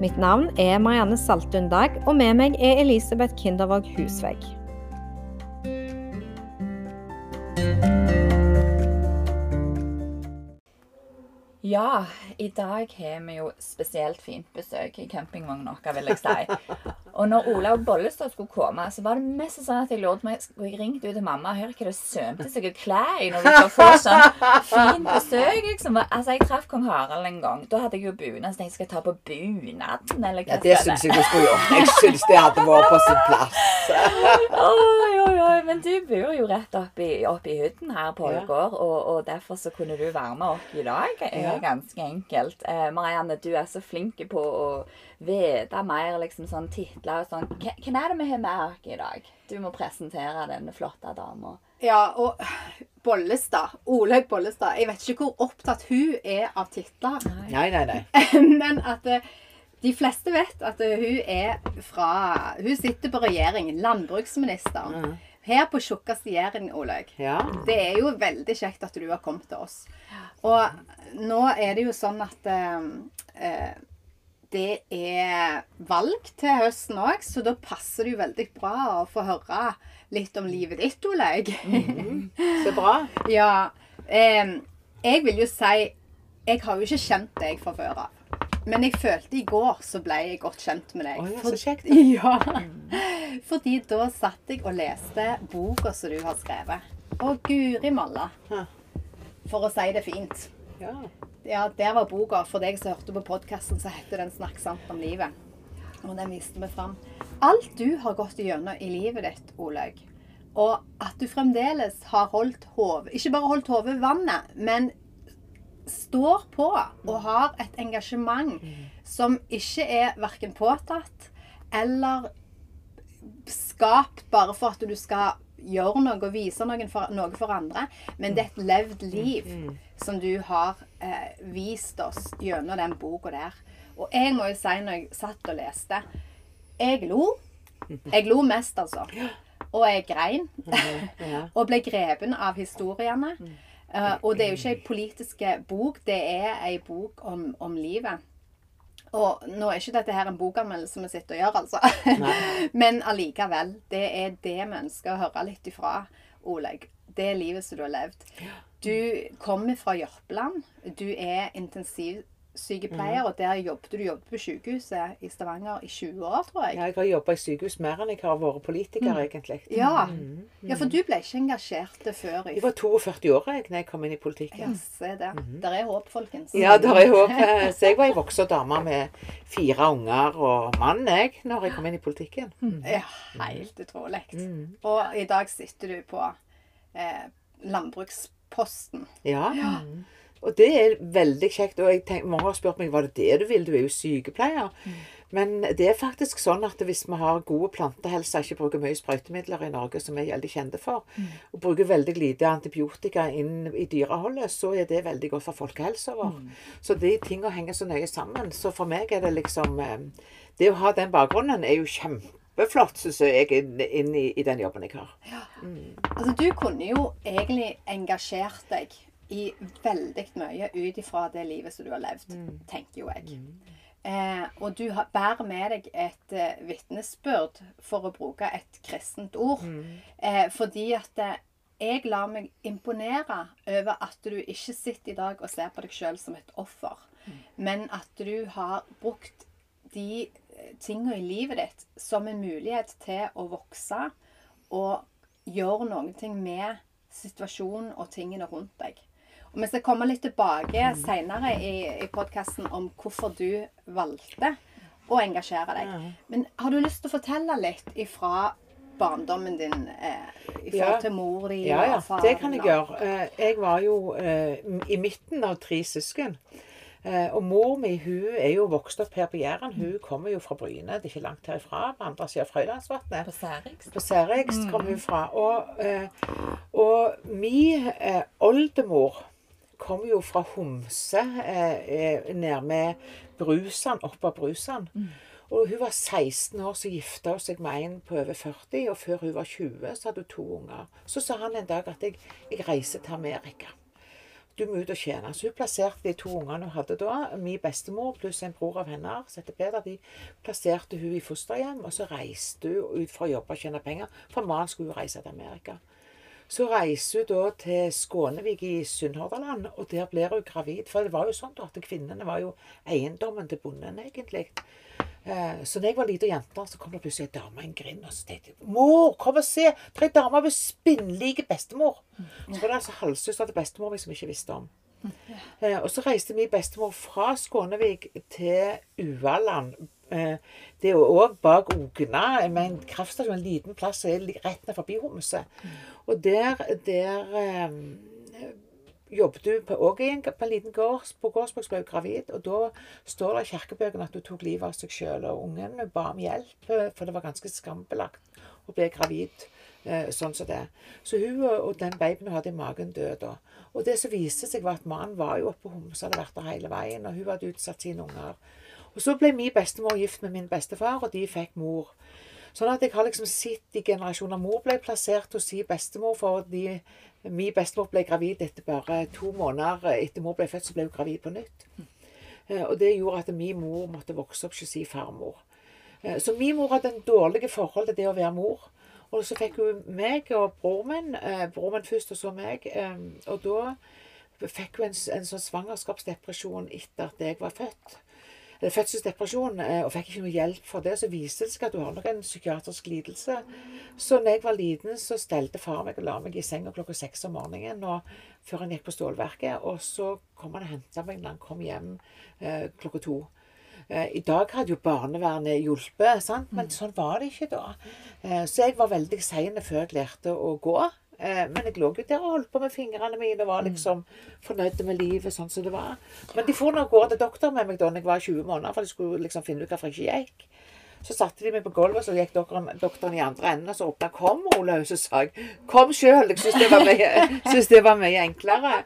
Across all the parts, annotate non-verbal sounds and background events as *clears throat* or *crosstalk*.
Mitt navn er Marianne Saltun Dag, og med meg er Elisabeth Kindervåg Husvegg. Ja, i dag har vi jo spesielt fint besøk i campingvogna vår, vil jeg si. Og når Olaug Bollestad skulle komme, så var det mest sånn at jeg lurte meg Skulle jeg ringt ut til mamma og hørt hva det sømte seg klær i når du skal få sånn fint besøk? liksom. Altså, Jeg traff kong Harald en gang. Da hadde jeg jo bunad, så tenkte jeg skal ta på bunaden, eller hva Ja, det syns jeg du skulle gjort. Jeg syns det hadde vært på sin plass. Oi, oi, oi. Men du bor jo rett oppi, oppi hytten her på Ja. Ålgård, og, og derfor så kunne du være med opp i dag. eh, Ja. Ganske enkelt. Eh, Marianne, du er så flink på å vite mer liksom sånn titler og sånn. Hvem er det vi har med oss i dag? Du må presentere denne flotte dama. Ja, og Bollestad, Olaug Bollestad Jeg vet ikke hvor opptatt hun er av titler, Nei, nei, nei. *laughs* men at eh, de fleste vet at eh, hun er fra Hun sitter på regjeringen, landbruksminister. Mhm. Her på tjukkeste Jæren, Olaug. Ja. Det er jo veldig kjekt at du har kommet til oss. Og nå er det jo sånn at eh, eh, det er valg til høsten òg, så da passer det jo veldig bra å få høre litt om livet ditt, Olaug. Så bra. *laughs* Ja. Eh, jeg vil jo si Jeg har jo ikke kjent deg fra før av. Men jeg følte i går så ble jeg godt kjent med deg. Oh, ja, så kjekt. *laughs* Ja. Fordi da satt jeg og leste boka som du har skrevet. Og guri malla. For å si det fint. Ja. Ja, der var boka. For deg som hørte på podkasten, så heter den 'Snakk sant om livet'. Og den viste vi fram. Alt du har gått gjennom i livet ditt, Olaug, og at du fremdeles har holdt hodet Ikke bare holdt hodet i vannet, men står på og har et engasjement som ikke er verken påtatt eller skapt bare for at du skal gjøre noe og vise noe for, noe for andre, men det er et levd liv som du har eh, vist oss gjennom den boka der. Og jeg må jo si, når jeg satt og leste Jeg lo. Jeg lo mest, altså. *gasps* Og jeg grein. *laughs* og ble grepen av historiene. Eh, og det er jo ikke ei politisk bok, det er ei bok om, om livet. Og nå er ikke dette her en bokanmeldelse vi sitter og gjør, altså. *laughs* Men allikevel. Det er det vi ønsker å høre litt ifra, Olaug. Det er livet som du har levd. Du kommer fra Jørpeland. Du er intensivsykepleier, og der jobbet du. Jobbet på sykehuset i Stavanger i 20 år, tror jeg. Ja, Jeg har jobba i sykehus mer enn jeg har vært politiker, egentlig. Ja, ja for du ble ikke engasjert før i Jeg var 42 år jeg, når jeg kom inn i politikken. Ja, se det. Der er håp, folkens. Ja, der er håp. Så jeg var ei voksen dame med fire unger og mann, jeg, når jeg kom inn i politikken. Ja, helt utrolig. Mm. Og i dag sitter du på eh, landbruksposten. Ja. Og det er veldig kjekt. Og jeg tenk, mange har spurt meg var det det du vil. Du er jo sykepleier. Men det er faktisk sånn at hvis vi har gode plantehelse, ikke bruker mye sprøytemidler i Norge, som vi er veldig kjente for, og bruker veldig lite antibiotika inn i dyreholdet, så er det veldig godt for folkehelsa vår. Så de tingene henger så nøye sammen. Så for meg er det liksom eh, Det å ha den bakgrunnen er jo kjempeflott, syns jeg, inn, inn i, i den jobben jeg har. Altså, du kunne jo egentlig engasjert deg i veldig mye ut ifra det livet som du har levd, tenker jo jeg. Eh, og du har, bærer med deg et eh, vitnesbyrd, for å bruke et kristent ord. Eh, fordi at eh, jeg lar meg imponere over at du ikke sitter i dag og ser på deg sjøl som et offer, men at du har brukt de tingene i livet ditt som en mulighet til å vokse og gjøre ting med situasjonen og tingene rundt deg. Og Vi skal komme litt tilbake senere i, i podkasten om hvorfor du valgte å engasjere deg. Men har du lyst til å fortelle litt ifra barndommen din eh, i forhold Ja. til mor di Ja, ja, og det kan jeg gjøre. Eh, Jeg var jo eh, i midten av tre søsken. Eh, og mor mi hun er jo vokst opp her på Jæren. Hun kommer jo fra Bryne. Det er ikke langt herifra. På andre siden av Frøylandsvatnet. På Særikst. På Særix kom hun fra. Og, eh, og min eh, oldemor kom jo fra Homse, eh, eh, ned med Brusan, opp av Brusan. Og hun var 16 år, så gifta hun seg med en på over 40. Og før hun var 20, så hadde hun to unger. Så sa han en dag at jeg, jeg reiser til Amerika. Du må ut og tjene. Så hun plasserte de to ungene hun hadde da, min bestemor pluss en bror av henne, som heter Peder, de plasserte hun i fosterhjem. Og så reiste hun ut for å jobbe og tjene penger, for mannen skulle jo reise til Amerika. Så reiser hun da til Skånevik i Sunnhordland, og der blir hun gravid. For det var jo sånn da at kvinnene var jo eiendommen til bonden, egentlig. Eh, Så da jeg var lita jente, så kom det plutselig ei dame i en grind, og så tenkte jeg Mor, kom og se! Det er ei dame med spinnlike bestemor. Så var det altså halvsøster til bestemor vi som ikke visste om. Eh, Og så reiste min bestemor fra Skånevik til Ualand. Eh, Det er òg bak Ogna, med en kraftstasjon, en liten plass som er rett ned forbi Homse. Og der, der eh, jobbet du på, også på en liten gårds, på gårdsbruk, ble gravid. Og da står det i kirkebøkene at hun tok livet av seg sjøl. Og ungen ba om hjelp, eh, for det var ganske skambelagt å bli gravid eh, sånn som det. Så hun og, og den babyen hun hadde i magen, døde da. Og det som viste seg, var at mannen var jo oppe på Homse, hadde vært der hele veien, og hun hadde utsatt sine unger. Og så ble min bestemor gift med min bestefar, og de fikk mor. Sånn at jeg har liksom sett i generasjoner. Mor ble plassert hos sin bestemor fordi min bestemor ble gravid etter bare to måneder etter mor ble født, så ble hun gravid på nytt. Eh, Og det gjorde at min mor måtte vokse opp hos sin farmor. Eh, Så min mor hadde en dårlig forhold til det å være mor. Og så fikk hun meg og bror min, eh, bror min først og så meg. Og da fikk hun en, en sånn svangerskapsdepresjon etter at jeg var født. Eller fødselsdepresjon, eh, og fikk ikke noe hjelp for det. Så viste det seg at du har nok en psykiatrisk lidelse. Så når jeg var liten, så stelte far meg og la meg i senga klokka seks om morgenen og, før han gikk på stålverket. Og så kom han og henta meg når han kom hjem eh, klokka to. Eh, I dag hadde jo barnevernet hjulpet, sant? men sånn var det ikke da. Eh, Så jeg var veldig sein før jeg lærte å gå. Eh, Men jeg lå jo der og holdt på med fingrene mine og var liksom fornøyd med livet sånn som det var. Men de for nå gårde til doktor med meg da når jeg var 20 måneder, for de skulle liksom finne ut hvorfor jeg ikke gikk. Så satte de meg på gulvet, så gikk doktoren, doktoren i andre enden, og så åpna 'Kom, Olaug', så sa jeg 'Kom sjøl'. Jeg syntes det, det var mye enklere.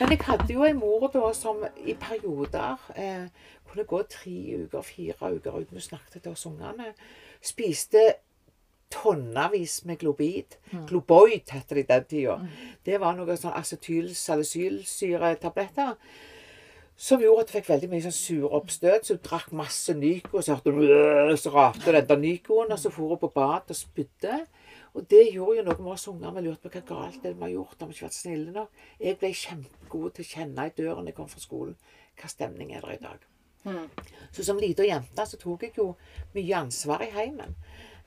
Men jeg hadde jo en mor da som i perioder eh, kunne gå tre uker, fire uker uten å snakke til oss ungene. Spiste tonnevis med globid. Globoid heter det i den tida. Det var noe sånn acetylsalicylsyretabletter. Som gjorde at du fikk veldig mye sånn sure oppstøt. Så du drakk masse Nyco, så hørte du Så rapte den der Nycoen, og så for hun på bad og spydde. Og det gjorde jo noe med oss unger. Vi lurte på hva galt det vi har gjort. Har vi ikke vært snille nok? Jeg ble kjempegod til å kjenne i døren jeg kom fra skolen. Hva stemning er det i dag? Så som lita jente så tok jeg jo mye ansvar i heimen.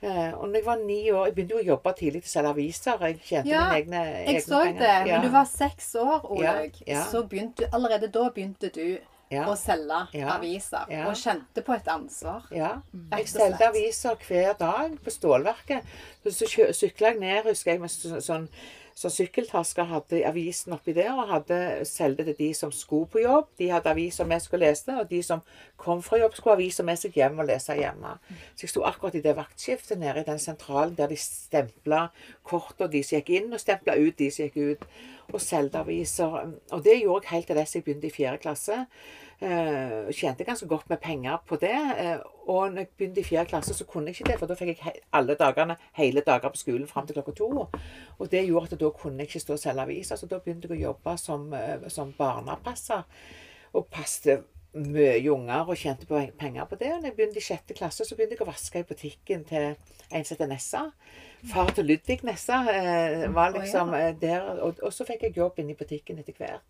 Eh, og når jeg var ni år Jeg begynte jo å jobbe tidlig til å selge aviser. Jeg tjente Ja, mine egne, Jeg så penger. det. Ja. Men du var seks år, Olaug, Ja, så begynte allerede da begynte du Ja. å selge Ja, aviser. ja. Og kjente på et ansvar. Ja. Jeg solgte aviser hver dag på stålverket. Så, så sykla jeg ned, husker jeg, med så, sånn, sånn sykkeltasker. Hadde avisen oppi der og hadde solgte til de som skulle på jobb. De hadde aviser vi skulle lese, og de som kom fra jobb, skulle ha aviser med seg hjem og lese hjemme. Så jeg sto akkurat i det vaktskiftet nede i den sentralen der de stempla kort, og de som gikk inn, og stempla ut de som gikk ut. Og solgte. Og det gjorde jeg helt til dess jeg begynte i fjerde klasse. Uh, tjente ganske godt med penger på det. Uh, og når jeg begynte i fjerde klasse, så kunne jeg ikke det, for da fikk jeg alle dagene, hele dager på skolen fram til klokka to. Og det gjorde at da kunne jeg ikke stå og selge aviser, så da begynte jeg å jobbe som, uh, som barnepasser. Og passet mye unger og tjente penger på det. Og når jeg begynte i sjette klasse, så begynte jeg å vaske i butikken til en som heter Nessa. Far til Ludvig Nessa eh, var liksom eh, der. Og, og så fikk jeg jobb inne i butikken etter hvert.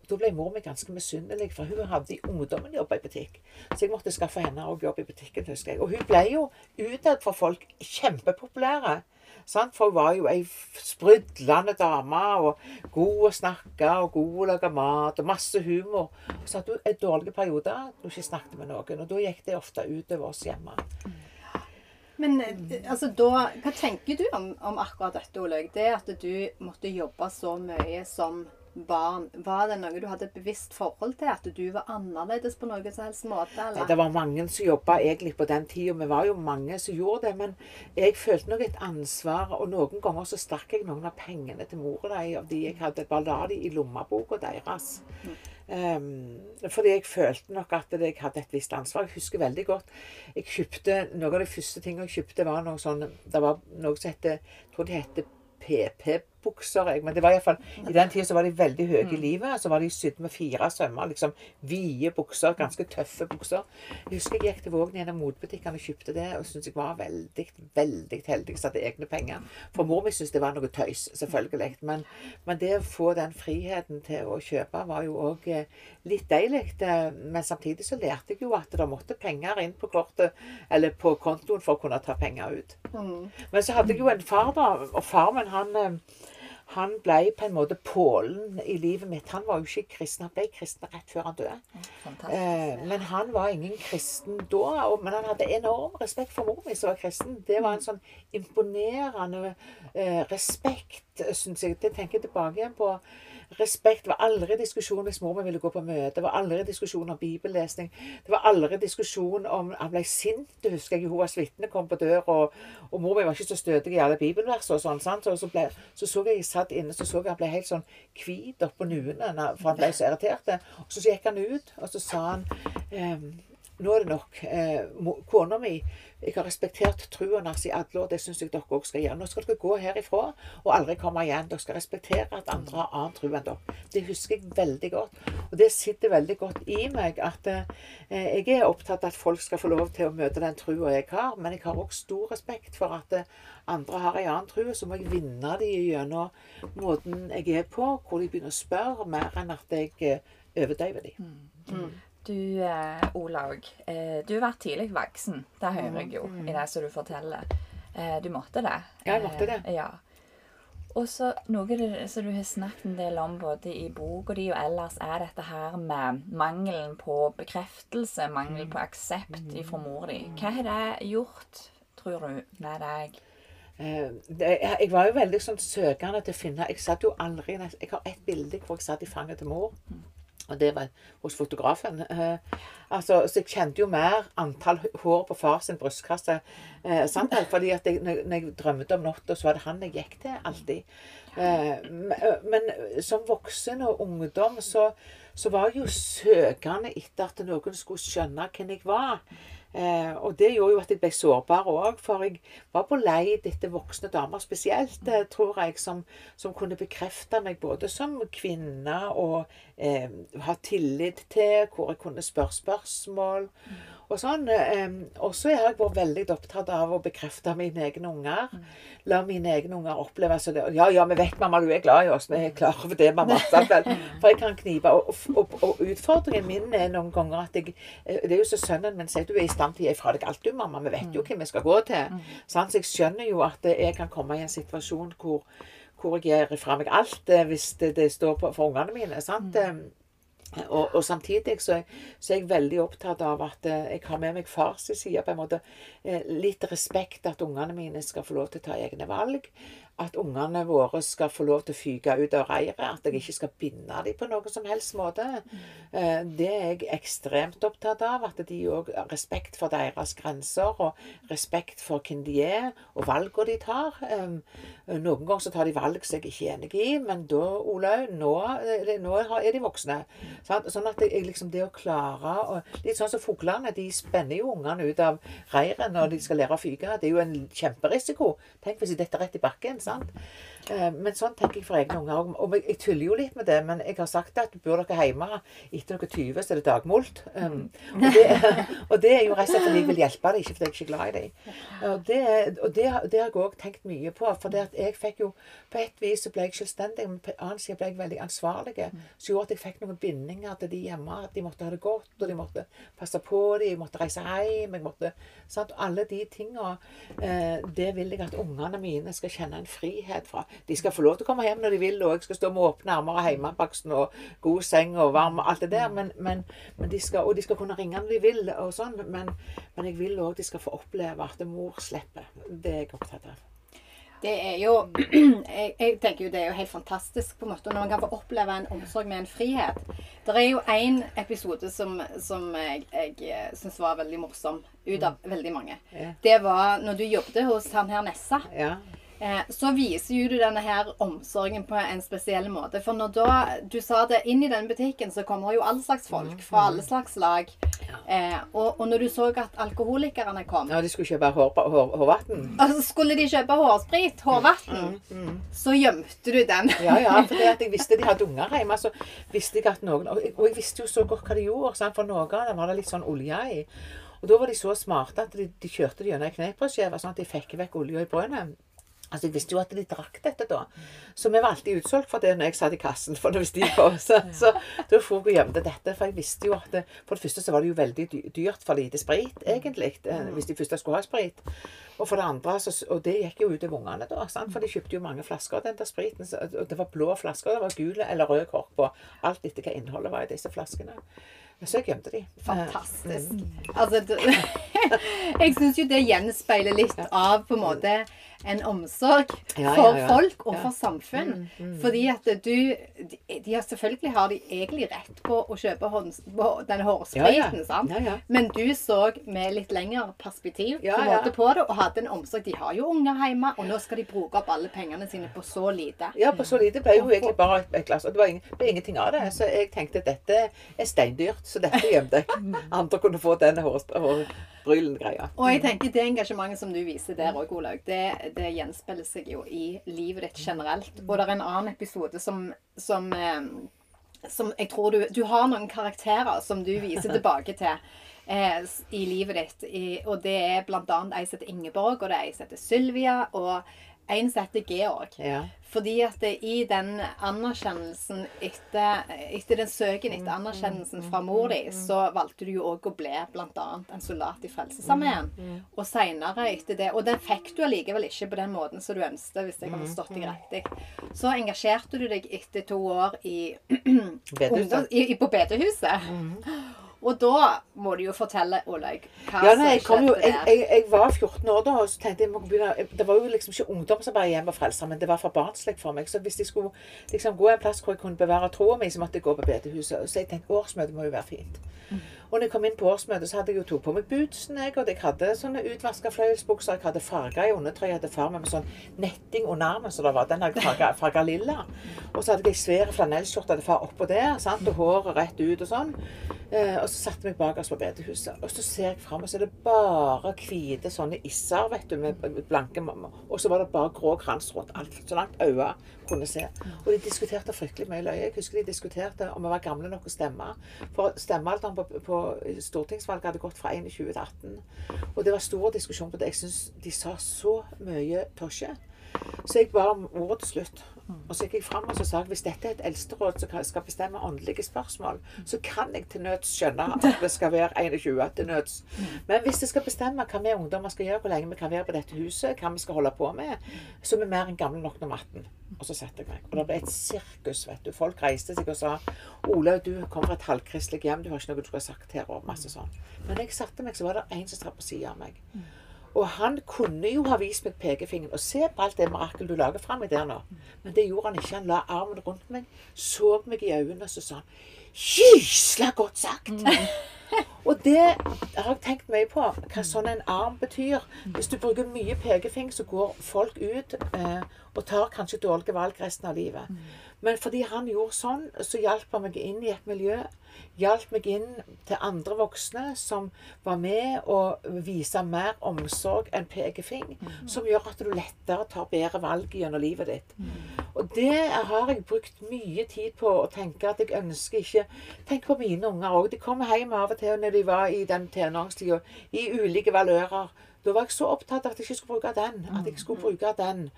Og Da ble mor mi ganske misunnelig, for hun hadde i ungdommen jobba i butikk. Så jeg måtte skaffe henne òg jobb i butikken, husker jeg. Og hun ble jo utad for folk kjempepopulære. Sant? For hun var jo ei sprudlende dame, og god å snakke, og god å lage mat, og masse humor. Så hadde hun en dårlig periode da hun ikke snakket med noen, og da gikk det ofte utover oss hjemme. Men eh, altså, da, hva tenker du om, om akkurat dette, Olaug? Det at du måtte jobbe så mye som barn, var det noe du hadde et bevisst forhold til? At du var annerledes på noen som helst måte? Eller? det var mange som jobba egentlig på den tida. Vi var jo mange som gjorde det. Men jeg følte nok et ansvar. Og noen ganger så stakk jeg noen av pengene til mora di av de jeg hadde. Bare la de i lommeboka deres. Um, fordi jeg følte nok at jeg hadde et visst ansvar. Jeg husker veldig godt jeg kjøpte, Noe av de første tingene jeg kjøpte, var noe sånn Det var noe som heter Jeg tror det heter PP-bukser. jeg, Men det var i fall, i den tida var de veldig høye i livet. Så var de sydd med fire sømmer. liksom Vide bukser. Ganske tøffe bukser. Jeg husker jeg gikk til Vågen gjennom motbutikkene og kjøpte det. Og syntes jeg var veldig veldig heldig som hadde egne penger. For mor mi syntes det var noe tøys, selvfølgelig. Men, men det å få den friheten til å kjøpe var jo òg litt deilig. Eh, Men samtidig så lærte jeg jo at det måtte penger inn på kortet eller på kontoen for å kunne ta penger ut. Mm. Men så hadde jeg jo en far, da. Og far min, han, eh, han ble på en måte pålen i livet mitt. Han var jo ikke kristen. Han ble kristen rett før han døde. Eh, men han var ingen kristen da. Og, men han hadde enorm respekt for mor mi, som var kristen. Det var en sånn imponerende eh, respekt, syns jeg. Det tenker jeg tilbake igjen på. Respekt det var aldri diskusjon hvis mor mi ville gå på møte. Det var aldri diskusjon om bibellesning. Det var aldri diskusjon om Han ble sint, det husker jeg. Jehovas vitne kom på døra, og, og mor mi var ikke så stødig i alle bibelversene og sånn. sant? Så, så, ble, så så jeg satt inne, så så jeg han ble helt sånn hvit oppå nuene, for han ble så irritert. Og så gikk han ut, og så sa han ehm, nå er det nok. Eh, Kona mi Jeg har respektert troen hans i alle år. Det syns jeg dere òg skal gjøre. Nå skal dere gå herifra og aldri komme igjen. Dere skal respektere at andre har annen tro enn dere. Det husker jeg veldig godt. Og det sitter veldig godt i meg at eh, jeg er opptatt av at folk skal få lov til å møte den troa jeg har, men jeg har òg stor respekt for at eh, andre har en annen tro. Så må jeg vinne dem gjennom måten jeg er på, hvor de begynner å spørre mer enn at jeg eh, overdøver dem. Du, eh, Olaug, eh, du har vært tidlig voksen. Det hører jeg jo i det som du forteller. Eh, du måtte det. Ja, jeg måtte det. Ja. Og så noe som du har snakket en del om både i boka di og ellers, er dette her med mangelen på bekreftelse, mangel på aksept fra mor di. Hva har det gjort, tror du, med deg? Jeg var jo veldig sånn søkende til å finne Jeg satt jo aldri Jeg har et bilde hvor jeg satt i fanget til mor. Og det var hos fotografen. Eh, altså, så jeg kjente jo mer antall hår på far sin brystkasse. Eh? Fordi at jeg, når, jeg drømte om natta, så var det han jeg gikk til alltid. Eh, men, men som voksen og ungdom så, så var jeg jo søkende etter at noen skulle skjønne hvem jeg var. Eh, og det gjorde jo at jeg ble sårbar òg, for jeg var på leit etter voksne damer spesielt, eh, tror jeg, som, som kunne bekrefte meg både som kvinne og eh, ha tillit til, hvor jeg kunne spørre spørsmål. Og sånn, eh, og så har jeg vært veldig opptatt av å bekrefte mine egne unger. La mine egne unger oppleve så det, Ja, ja, vi vet, mamma, du er glad i oss. Vi er klar over det, mamma. *laughs* For jeg kan knipe. Og, og, og utfordringen min er noen ganger at jeg eh, Det er jo så sønnen min sier du er i stand til å gi fra deg alt, du, mamma. Vi vet jo hvem vi skal gå til. Sant? Så jeg skjønner jo at jeg kan komme i en situasjon hvor, hvor jeg gir fra meg alt eh, hvis det, det står på for ungene mine. sant? Eh, Og, og samtidig så er, så er jeg veldig opptatt av at eh, jeg har med meg fars side på en måte eh, litt respekt at ungene mine skal få lov til å ta egne valg. At ungene våre skal få lov til å fyke ut av reiret. At jeg ikke skal binde dem på noen som helst måte. Eh, Det er jeg ekstremt opptatt av. At de òg har respekt for deres grenser, og respekt for hvem de er, og valgene de tar. Eh, Noen ganger så tar de valg som jeg ikke er enig i, men da, Olaug, nå, er nå er de voksne. Sånn at jeg, liksom det å klare å Litt sånn som fuglene. De spenner jo ungene ut av reiret når de skal lære å fyke. Det er jo en kjemperisiko. Tenk hvis de detter rett i bakken. sant? Eh, Men sånn tenker jeg for egne unger. Og- Og jeg tuller jo litt med det, men jeg har sagt at bor dere hjemme etter dere 20, så er det dagmult. Um, og, *laughs* og det er jo rett og slett fordi jeg vil hjelpe dem, ikke fordi jeg er ikke glad i dem. Og det, og det, det har jeg òg tenkt mye på. For det at jeg fikk jo På et vis så ble jeg selvstendig, men på en annen side ble jeg veldig ansvarlig. Så gjorde at jeg fikk noen bindinger til de hjemme. At de måtte ha det godt, og de måtte passe på dem, jeg måtte reise hjem. jeg måtte, sant? Alle de tinga. Eh, det vil jeg at ungene mine skal kjenne en frihet fra. De skal få lov til å komme hjem når de vil, og jeg skal stå med åpne armer og hjemmebaksten og god seng og varm og alt det der. Men, men, men de skal, og de skal kunne ringe når de vil, og sånn. Men, men jeg vil òg de skal få oppleve at mor slipper. Det er jeg opptatt av. Det er jo *clears throat* jeg, jeg tenker jo det er jo helt fantastisk på en måte når man kan få oppleve en omsorg med en frihet. Det er jo én episode som, som jeg, jeg syns var veldig morsom, ut av veldig mange. Ja. Det var når du jobbet hos han her Nessa. Ja. Eh, så viser jo du denne her omsorgen på en spesiell måte. For når da du sa det, inn i den butikken så kommer jo all slags folk fra alle slags lag. Eh, og, og når du så at alkoholikerne kom, ja, de skulle kjøpe hår, hår, hårvann. skulle de kjøpe hårsprit, hårvann, så gjemte du den. Ja, ja, for jeg visste de hadde unger hjemme, så visste jeg at noen Og jeg, og jeg visste jo så godt hva de gjorde, sant? for noen av dem var det litt sånn olje i. Og da var de så smarte at de, de kjørte det gjennom ei kneippbrødskive, sånn at de fikk vekk olja i brødet. Altså, Jeg visste jo at de drakk dette da. Så vi var alltid utsolgt for det når jeg satt i kassen. for hvis visste de på. Så, så da for jeg og gjemte dette. For jeg visste jo at det, For det første så var det jo veldig dyrt for lite sprit, egentlig. eh, Hvis de først skulle ha sprit. Og for det andre, så, og det gikk jo ut over ungene, da. Sant? For de kjøpte jo mange flasker av den der spriten. Og det var blå flasker, det var gule eller rød kork på. Alt etter hva innholdet var i disse flaskene. Så jeg gjemte de. Fantastisk. Altså, du, *laughs* jeg syns jo det gjenspeiler litt av på en måte en omsorg Ja, for ja, ja. folk og. Mm, for samfunn. Fordi at du de, de har Selvfølgelig har de egentlig rett på å kjøpe hånds, på den hårspriten, sant? Men du så med litt lengre perspektiv på, måte på det, og hadde en omsorg. De har jo unger hjemme, og nå skal de bruke opp alle pengene sine på så lite. Ja, på så lite ble jo egentlig bare et, glass. Og det var ingen, ble ingenting av det. Så jeg tenkte at dette er steindyrt, så dette gjemte jeg. Andre kunne få den hårbrylen-greia. Og jeg tenker det engasjementet som du viser der òg, Olaug, det, det gjenspeiler seg jo i livet ditt generelt. Og det er en annen episode som, som, eh, som jeg tror du Du har noen karakterer som du viser tilbake til. Eh, I livet ditt. Og det er bl.a. ei som heter Ingeborg, og det er ei som heter Sylvia, og en som heter Georg. Ja. Fordi at det, i den anerkjennelsen etter, etter den søken etter anerkjennelsen fra mor di, så valgte du jo òg å bli bl.a. en soldat i Frelsesarmeen. Og seinere etter det Og den fikk du allikevel ikke på den måten som du ønsket, hvis jeg har forstått deg riktig. Så engasjerte du deg etter to år i, *clears throat* ungdoms- i, i på bedehuset. Og da må du jo fortelle, Olaug, hva Ja, nei, som jo, skjedde jeg, der. jeg, jeg var 14 år da, og så tenkte jeg må begynne Det var jo liksom ikke ungdom som ungdomsarbeid hjemme og Frelser, men det var for barnslig for meg. Så hvis jeg skulle liksom gå en plass hvor jeg kunne bevare troa mi, så måtte jeg gå på bedehuset. Så jeg tenkte årsmøte må jo være fint. Og når jeg kom inn på årsmøtet, så hadde jeg jo tok på meg bootsen, jeg, og jeg hadde sånne utvaska fløyelsbukser. Jeg hadde farga i undertrøya. Jeg hadde far med meg sånn netting under armen, så det var den hadde jeg *laughs* farga, lilla. Og så hadde jeg svære flanellskjorte hadde far oppå der, sant, og håret rett ut og sånn. Eh, og så satte jeg meg bakerst på bedehuset. Og så ser jeg fram, og så er det bare hvite sånne isser, vet du, med blanke. Og så var det bare grå krans rundt alt, så langt øya kunne se. Og de diskuterte fryktelig mye løye. Jeg husker de diskuterte om vi var gamle nok å stemme. For stemmealderen på, på stortingsvalget hadde gått fra 21 til 18. Og det var stor diskusjon på det. Jeg syns de sa så mye tosje. Så jeg ba om ordet til slutt. Og så gikk jeg fram og så sa jeg, hvis dette er et eldsteråd som skal bestemme åndelige spørsmål, så kan jeg til nøds skjønne at det skal være 21 til nøds. Men hvis det skal bestemme hva vi ungdommer skal gjøre, hvor lenge vi kan være på dette huset, hva vi skal holde på med, så er vi mer enn gamle nok nummer 18. Og så satte jeg meg. Og det ble et sirkus, vet du. Folk reiste seg og sa Olaug, du kommer fra et halvkristelig hjem, du har ikke noe du skulle ha sagt her, og masse sånn. Men når jeg satte meg, så var det en som satt på sida av meg. Og han kunne jo ha vist meg pekefingeren og se på alt det mirakelet du lager framme der nå. Men det gjorde han ikke. Han la armen rundt meg, så meg i øynene og så sa han Gysla godt sagt! *laughs* Og det har jeg tenkt mye på, hva sånn en arm betyr. Hvis du bruker mye pekefing, så går folk ut eh, og tar kanskje dårlige valg resten av livet. Men fordi han gjorde sånn, så hjalp han meg inn i et miljø. Hjalp meg inn til andre voksne som var med å vise mer omsorg enn pekefing. Som gjør at du lettere tar bedre valg gjennom livet ditt. Og det har jeg brukt mye tid på å tenke at jeg ønsker ikke Tenk på mine unger òg. De kommer hjem av og til når de var i den tenåringstida, i ulike valører. Da var jeg så opptatt av at jeg ikke skulle bruke den. At jeg skulle bruke den.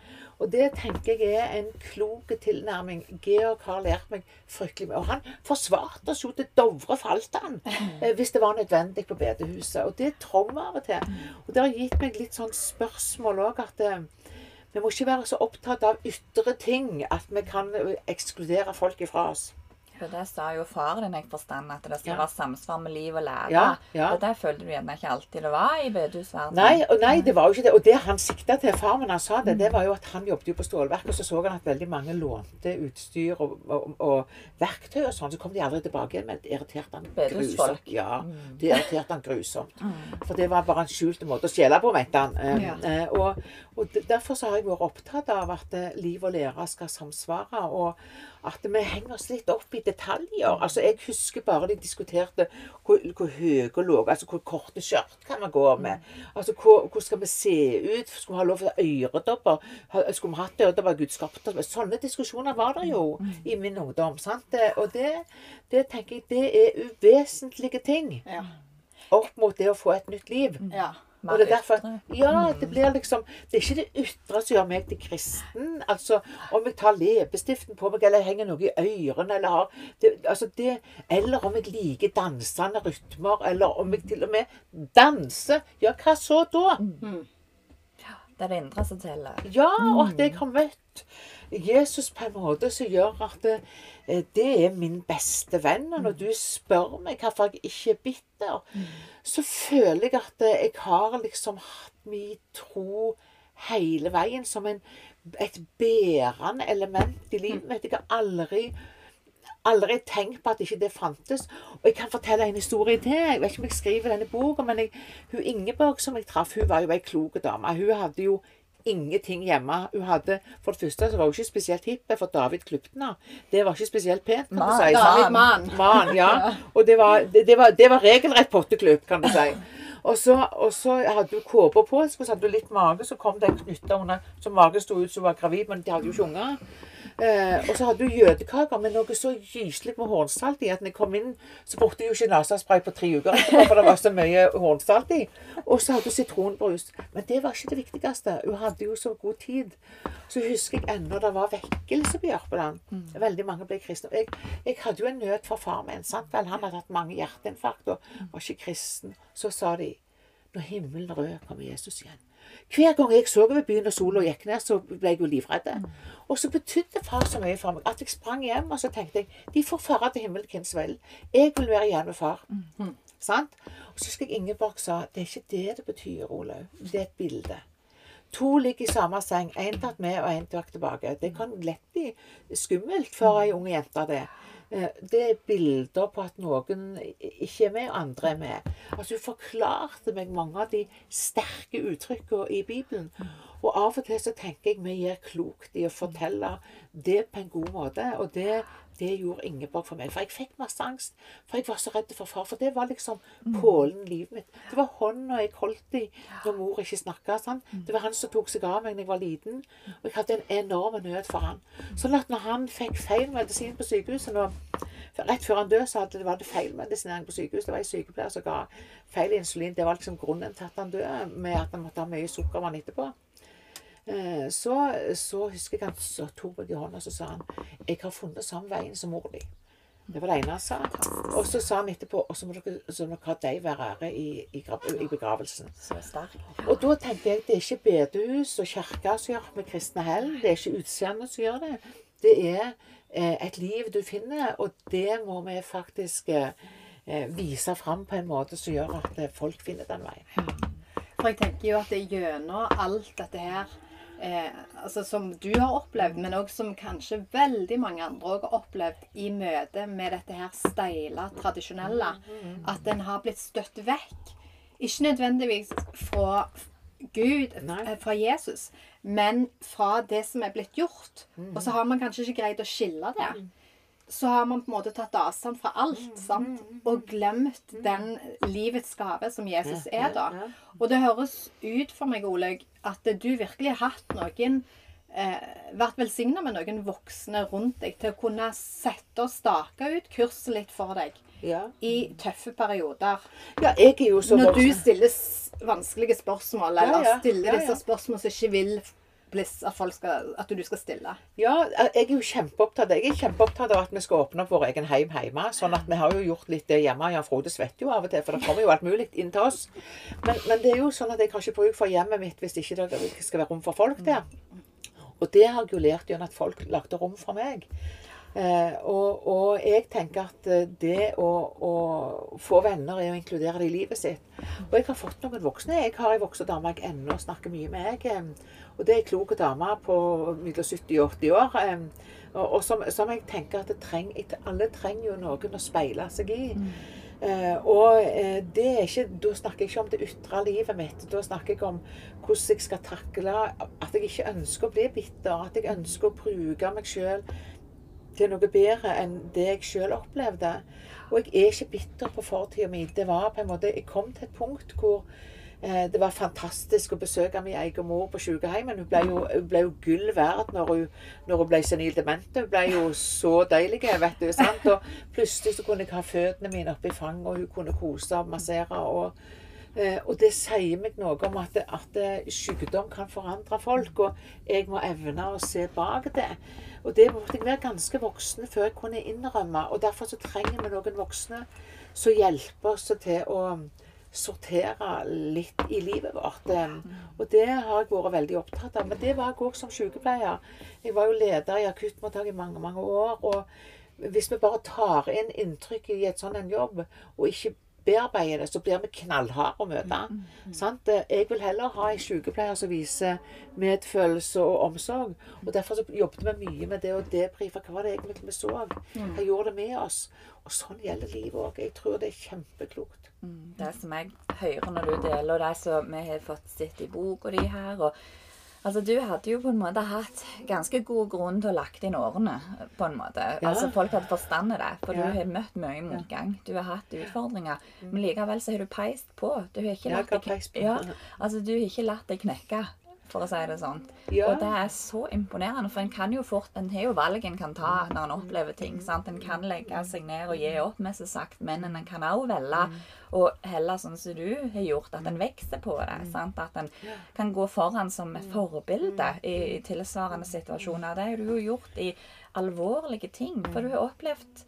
Og det tenker jeg er en klok tilnærming. Georg har lært meg fryktelig mye. Og han forsvarte oss jo til Dovre falt han. *laughs* eh, Hvis det var nødvendig på bedehuset. Og det trenger vi av og til. Og det har gitt meg litt sånn spørsmål òg at eh, vi må ikke være så opptatt av ytre ting at vi kan eh, ekskludere folk ifra oss. For det sa jo faren din, jeg forstand, at det skal Ja. være samsvar med liv og lære. Ja, ja. Og det følte du gjerne ikke alltid det var i bedehusverdenen. Nei, og nei, det var jo ikke det. Og det han sikta til, far min han sa det, det var jo at han jobbet jo på stålverk, og så så han at veldig mange lånte utstyr og, og, og verktøy og sånn. Så kom de aldri tilbake igjen, men det irriterte han grusomt. Ja, det irriterte han grusomt. For det var bare en skjult måte å stjele på, mente han. Eh, Ja. eh, og, og derfor så har jeg vært opptatt av at eh, liv og lære skal samsvare, og at vi henger oss litt opp i detaljer. Altså, Jeg husker bare de diskuterte hvor, hvor høye og lave, altså hvor korte skjørt kan vi gå med. Altså, hvor, hvor skal vi se ut? Skulle vi ha lov til øredobber? Skulle vi hatt øredobber? Gud skapte oss. Sånne diskusjoner var det jo i min ungdom. sant? Og det, det tenker jeg det er uvesentlige ting Ja. opp mot det å få et nytt liv. ja. Mer Og det er derfor, ytre. ja, det blir liksom Det er ikke det ytre som gjør meg til kristen. Altså, om jeg tar leppestiften på meg, eller henger noe i ørene, eller har det, altså det, Eller om jeg liker dansende rytmer, eller om jeg til og med danser. Ja, hva så da? Det er det indre som teller. Ja, og at jeg har møtt Jesus på en måte som gjør at det, det er min beste venn. Og når du spør meg hvorfor jeg ikke er bitter, så føler jeg at jeg har liksom hatt min tro hele veien som en, et bærende element i livet mitt. Jeg har aldri aldri tenkt på at ikke det fantes. Og jeg kan fortelle en historie til. Jeg vet ikke om jeg skriver denne boka, men jeg, hun Ingeborg som jeg traff, hun var jo ei klok dame. Hun hadde jo ingenting hjemme. Hun hadde, For det første så var hun ikke spesielt hipp, for David henne. Det var ikke spesielt pent, kan du si. David Mann. Man, ja. *laughs* Og det var, det, det var, det var regelrett potteklubb, kan du si. Og så, og så hadde hun kåpa på, så hadde hun litt mage, så kom det en knytte under, så magen sto ut som hun var gravid, men de hadde jo ikke unger. Eh, og så hadde hun jødekaker med noe så gyselig med hornsalt i at når jeg kom inn, så brukte jeg jo ikke nesespray på tre uker etterpå, for det var så mye hornsalt i. Og så hadde hun sitronbrus. Men det var ikke det viktigste. Hun hadde jo så god tid. Så husker jeg ennå det var vekkelse på Jørpeland. Veldig mange ble kristne. Jeg, jeg hadde jo en nød for far min. sant vel? Han hadde hatt mange hjerteinfarkt og var ikke kristen. Så sa de når himmelen rød, kommer Jesus igjen. Hver gang jeg så over byen og sola gikk ned, så ble jeg jo livredd. Og så betydde far så mye for meg at jeg sprang hjem og så tenkte jeg, de får fare til himmelen hvem som vil. Jeg vil være igjen med far. Sant? Og så husker jeg Ingeborg sa det er ikke det det betyr, Olaug. Det er et bilde. To ligger i samme seng. Én tatt med og én tatt tilbake. Det kan lett bli skummelt for ei ung jente, det. Eh, Det er bilder på at noen ikke er med, og andre er med. Altså Hun forklarte meg mange av de sterke uttrykkene i Bibelen. Og av og til så tenker jeg vi gjør klokt i å fortelle det på en god måte. Og det, det gjorde Ingeborg for meg. For jeg fikk masse angst. For jeg var så redd for far. For det var liksom pålen livet mitt. Det var hånda jeg holdt i når mor ikke snakka. Sånn. Det var han som tok seg av meg da jeg var liten. Og jeg hadde en enorm nød for han. Sånn at når han fikk feil medisin på sykehuset nå Rett før han døde, så hadde det, var det feilmedisinering på sykehuset. Det var en sykepleier som ga feil insulin. Det var liksom grunnen til at han døde, med at han måtte ha mye sukkervann etterpå. Eh, Så, så husker jeg han så tok meg i hånda og så sa han, 'Jeg har funnet samme veien som mor di'. Det var det ene han sa. Og så sa han etterpå og så må dere, så må dere ha deg være ære i, i, i begravelsen. Så sterk. Og da tenkte jeg det er ikke bedehus og kirke som gjør med kristne hell. Det er ikke utseendet som gjør det. Det er eh, et liv du finner, og det må vi faktisk eh, eh, vise fram på en måte som gjør at folk finner den veien. For jeg tenker jo at det gjennom alt dette her eh, altså som du har opplevd, men òg som kanskje veldig mange andre har opplevd i møte med dette her steile, tradisjonelle, at en har blitt støtt vekk. Ikke nødvendigvis fra Gud, Nei. fra Jesus, men fra det som er blitt gjort. Og så har man kanskje ikke greid å skille det. Så har man på en måte tatt avstand fra alt sant? og glemt den livets gave som Jesus er da. Og det høres ut for meg, Olaug, at du virkelig har hatt noen eh, Vært velsigna med noen voksne rundt deg til å kunne sette og stake ut kurset litt for deg Ja. i tøffe perioder. ja, jeg er jo så Når du stiller vanskelige spørsmål, eller ja. stiller Ja, ja. disse spørsmålene som ikke vil bli- at, at du skal stille. Ja, jeg er jo kjempeopptatt Jeg er kjempeopptatt av at vi skal åpne opp vår egen heim hjemme. Sånn at vi har jo gjort litt det hjemme. Jan Frode svetter jo av og til, for det kommer jo alt mulig inn til oss. Men, men det er jo sånn at jeg har ikke bruk for hjemmet mitt hvis ikke det skal være rom for folk der. Og det har jeg jo lært gjennom at folk lagde rom for meg. Eh, og, og jeg tenker at eh, det å, å få venner er å inkludere det i livet sitt. Og jeg har fått noen voksne. Jeg har ei voksen dame jeg ennå snakker mye med. Jeg, og det er ei klok dame på mellom 70 og 80 år. eh, og, og som, som jeg tenker at treng, alle trenger jo noen å speile seg i. Eh, og eh, det er ikke, da snakker jeg ikke om det ytre livet mitt. Da snakker jeg om hvordan jeg skal takle at jeg ikke ønsker å bli bitter. At jeg ønsker å bruke meg sjøl til noe bedre enn det jeg sjøl opplevde. Og jeg er ikke bitter på fortida mi. Det var på en måte Jeg kom til et punkt hvor eh, det var fantastisk å besøke min egen mor på sykehjemmet. Hun ble jo, hun ble jo gull verdt når hun, når hun ble senil dement. Hun ble jo så deilig, vet du. sant? Og plutselig så kunne jeg ha føttene mine oppi fanget, og hun kunne kose og massere. og Eh, og det sier meg noe om at, at sykdom kan forandre folk, og jeg må evne å se bak det. Og det måtte jeg være ganske voksen før jeg kunne innrømme. Og derfor så trenger vi noen voksne som hjelper oss til å sortere litt i livet vårt. Og det har jeg vært veldig opptatt av. Men det var jeg òg som sykepleier. Jeg var jo leder i akuttmottak i mange, mange år. og hvis vi bare tar inn inntrykk i et sånn en jobb, og ikke bearbeider det, så blir vi knallharde å møte. Mm, mm, mm. Jeg vil heller ha en sykepleier som viser medfølelse og omsorg. Og Derfor så jobbet vi mye med det å debrife. Hva var det egentlig vi så? Hva gjorde det med oss? Og sånn gjelder livet òg. Jeg tror det er kjempeklokt. Det som jeg hører når du deler, og det som vi har fått sett i boka di her og Altså, Du hadde jo på en måte hatt ganske god grunn til å lagt inn årene. på en måte. Ja. Altså, Folk hadde forstandet det, for ja. du har møtt mye motgang. Du har hatt utfordringer. Mm. Men likevel så har du peist på. Du har ikke latt, deg, ja, altså, du har ikke latt deg knekke for å si det sånn. Ja. Og det er så imponerende, for en kan jo fort En har jo valg en kan ta når en opplever ting. sant? En kan legge seg ned og gi opp, med seg sagt, men en kan også velge å heller sånn som du har gjort, at en vokser på det. sant? At en kan gå foran som forbilde i, i tilsvarende situasjoner. Det har du jo gjort i alvorlige ting, for du har opplevd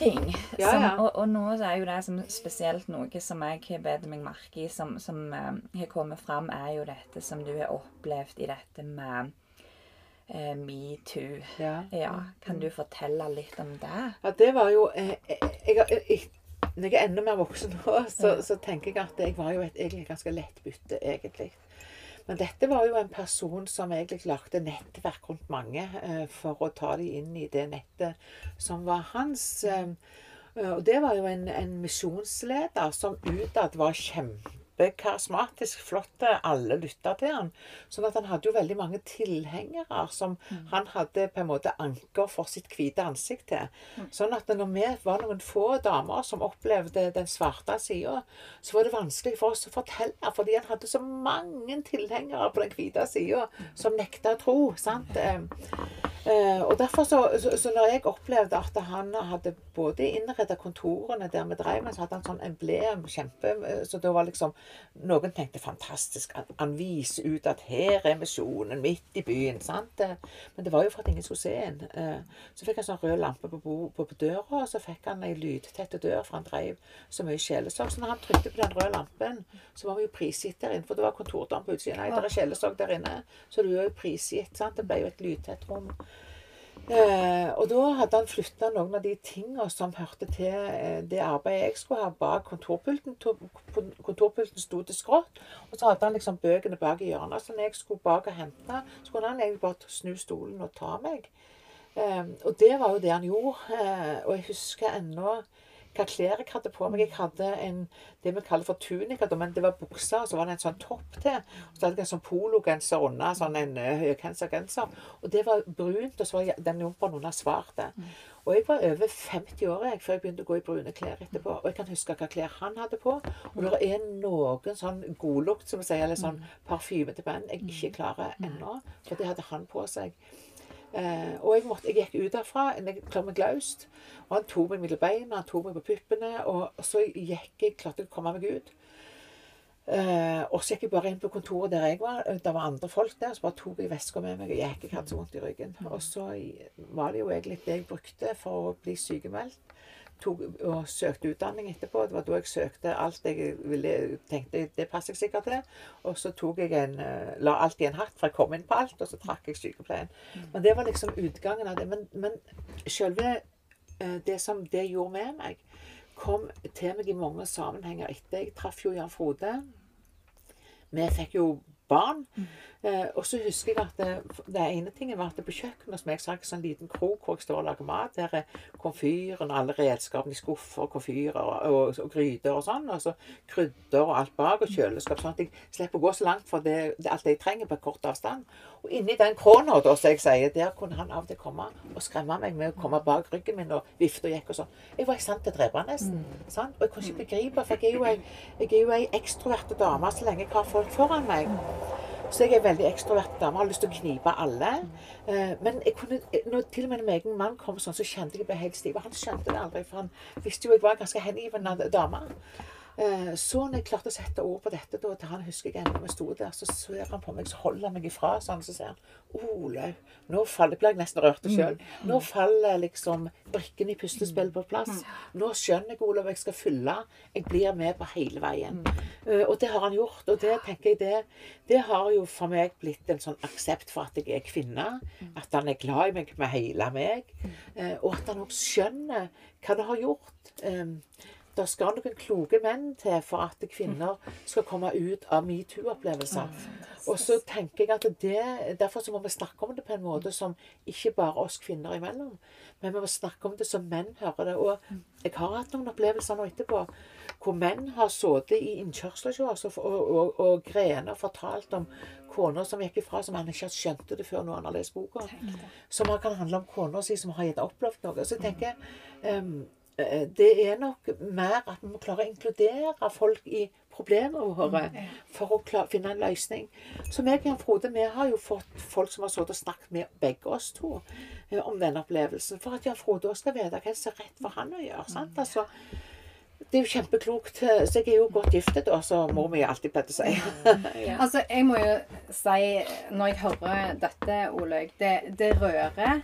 ting. Ja, som, og, og, nå er jo det som spesielt noe som jeg har bedt meg merke i, som, som uh, har kommet fram, er jo dette som du har opplevd i dette med uh, metoo. Ja. ja. Kan du fortelle litt om det? Ja, det var jo eh, jeg, jeg, Når jeg er enda mer voksen nå, så, så, tenker jeg at jeg var jo et egentlig ganske lett bytte, egentlig. Men dette var jo en person som egentlig lagde nettverk rundt mange eh, for å ta dem inn i det nettet som var hans. Eh, og det var jo en, en misjonsleder som utad var kjempe kjempekarismatisk, flott. Alle lytta til han. Sånn at han hadde jo veldig mange tilhengere som mm. han hadde på en måte anker for sitt hvite ansikt til. Mm. Sånn at når vi var noen få damer som opplevde den svarte sida, så var det vanskelig for oss å fortelle, fordi han hadde så mange tilhengere på den hvite sida som nekta å tro. sant? Uh, og derfor så, så, så, når jeg opplevde at han hadde både innreda kontorene der vi drev men så hadde han sånn emblem, kjempe eh, Så det var liksom noen tenkte fantastisk. Han, han viser ut at her er misjonen, midt i byen. sant? Men det var jo for at ingen skulle se en. Eh, så fikk han sånn rød lampe på, på, på døra, og så fikk han ei lydtette dør, for han drev så mye sjelesorg. Så når han trykte på den røde lampen, så var vi jo prisgitt der inne. For det var kontordam på utsiden. Nei, det er sjelesorg der inne. Så du er jo prisgitt. sant? Det ble jo et lydtett rom. Eh, og da hadde han flytta noen av de tinga som hørte til eh, det arbeidet jeg skulle ha, bak kontorpulten. Kontorpulten sto til skrått, og så hadde han liksom bøkene bak i hjørnet. Så når jeg skulle bak og hente, så kunne han egentlig bare snu stolen og ta meg. Eh, og det var jo det han gjorde. Eh, og jeg husker ennå hva klær jeg hadde på meg. Jeg hadde en, det vi kaller for tunika, men det var bukser, og så var det en sånn topp til. Og så hadde jeg en sånn pologenser under, sånn en uh, genser. Og det var brunt, og så var den jumperen under svart. Og jeg var over 50 år jeg, før jeg begynte å gå i brune klær etterpå. Og jeg kan huske hva klær han hadde på. Og det er noen sånn godlukt, som vi sier, eller sånn parfyme til menn jeg ikke klarer ennå. For det hadde han på seg. Eh, og jeg, måtte, jeg, gikk ut derfra. Jeg klarte meg løst. Og han tok meg mellom beina, han tok meg på puppene. Og så gikk jeg, klarte jeg å komme meg ut. Eh, og så gikk jeg bare inn på kontoret der jeg var. Det var andre folk der. Så bare tok jeg veska med meg og gikk. Jeg hadde så vondt i ryggen. Og så var det jo egentlig det jeg brukte for å bli sykemeldt. Tok og søkte utdanning etterpå. Det var da jeg søkte alt jeg ville, tenkte det passer jeg sikkert til. Og så tok jeg en, eh, la alt i en hatt, for jeg kom inn på alt, og så trakk jeg sykepleien. Men det var liksom utgangen av det. Men, men selve eh, det som det gjorde med meg, kom til meg i mange sammenhenger etter. Jeg traff jo Jan Frode. Vi fikk jo barn. Eh, og så husker jeg at det, det ene tingen var at på kjøkkenet som jeg sa, en sånn liten krok hvor jeg står og lager mat, der er komfyren og alle redskapene i skuffer, komfyrer og, og, og gryter og sånn, og så krydder og alt bak, og kjøleskap, sånn at jeg slipper å gå så langt for det, det alt jeg trenger på kort avstand. Og inni den krona, da, som jeg sier, der kunne han av og til komme og skremme meg med å komme bak ryggen min og vifte og gikk og sånn. Jeg var i stand til å drepe nesten. sant? Og jeg kunne ikke begripe, for jeg er jo ei, jeg er ekstroverte dame så lenge jeg har folk foran meg. Så jeg er veldig ekstrovert dame, har lyst til å knipe alle. Eh, men jeg kunne, når til og med min egen mann kom sånn, så kjente jeg jeg ble helt stiv. Han skjønte det aldri, for han visste jo jeg var ganske hengivende dame. Eh, Så når jeg klarte å sette ord på dette, da, til han husker jeg ennå vi sto der, så ser han på meg, så holder han meg ifra sånn, så sier han Olaug, nå faller Blir jeg nesten rørt sjøl. Nå faller liksom brikkene i puslespillet på plass. Nå skjønner jeg, Olaug, jeg skal fylle. Jeg blir med på hele veien. Eh, Og det har han gjort. Og det tenker jeg det, det har jo for meg blitt en sånn aksept for at jeg er kvinne. At han er glad i meg med hele meg. Eh, Og at han også skjønner hva det har gjort. Det skal noen kloke menn til for at kvinner skal komme ut av metoo-opplevelser. Og så tenker jeg at det, Derfor så må vi snakke om det på en måte som ikke bare oss kvinner imellom. Men vi må snakke om det som menn hører det. Og jeg har hatt noen opplevelser nå etterpå hvor menn har sittet i innkjørsler hos oss og, og, og, og fortalt om kona som gikk ifra, som han ikke skjønte det før når han har lest boka. Som kan handle om kona si som har gitt opplevd noe. Så jeg tenker eh, det er nok mer at vi må klare å inkludere folk i problemene våre for å klare, finne en løsning. Så meg og Jan Frode vi har jo fått folk som har sittet og snakket med begge oss to eh, om den opplevelsen. For at Jan Frode også skal vite hva som er rett for han å gjøre. sant? Altså, det er jo kjempeklokt. eh, Så jeg er jo godt giftet, da, så mor mi alltid pleide å si. *laughs* Altså, jeg må jo si, når jeg hører dette, Olaug, det, det rører.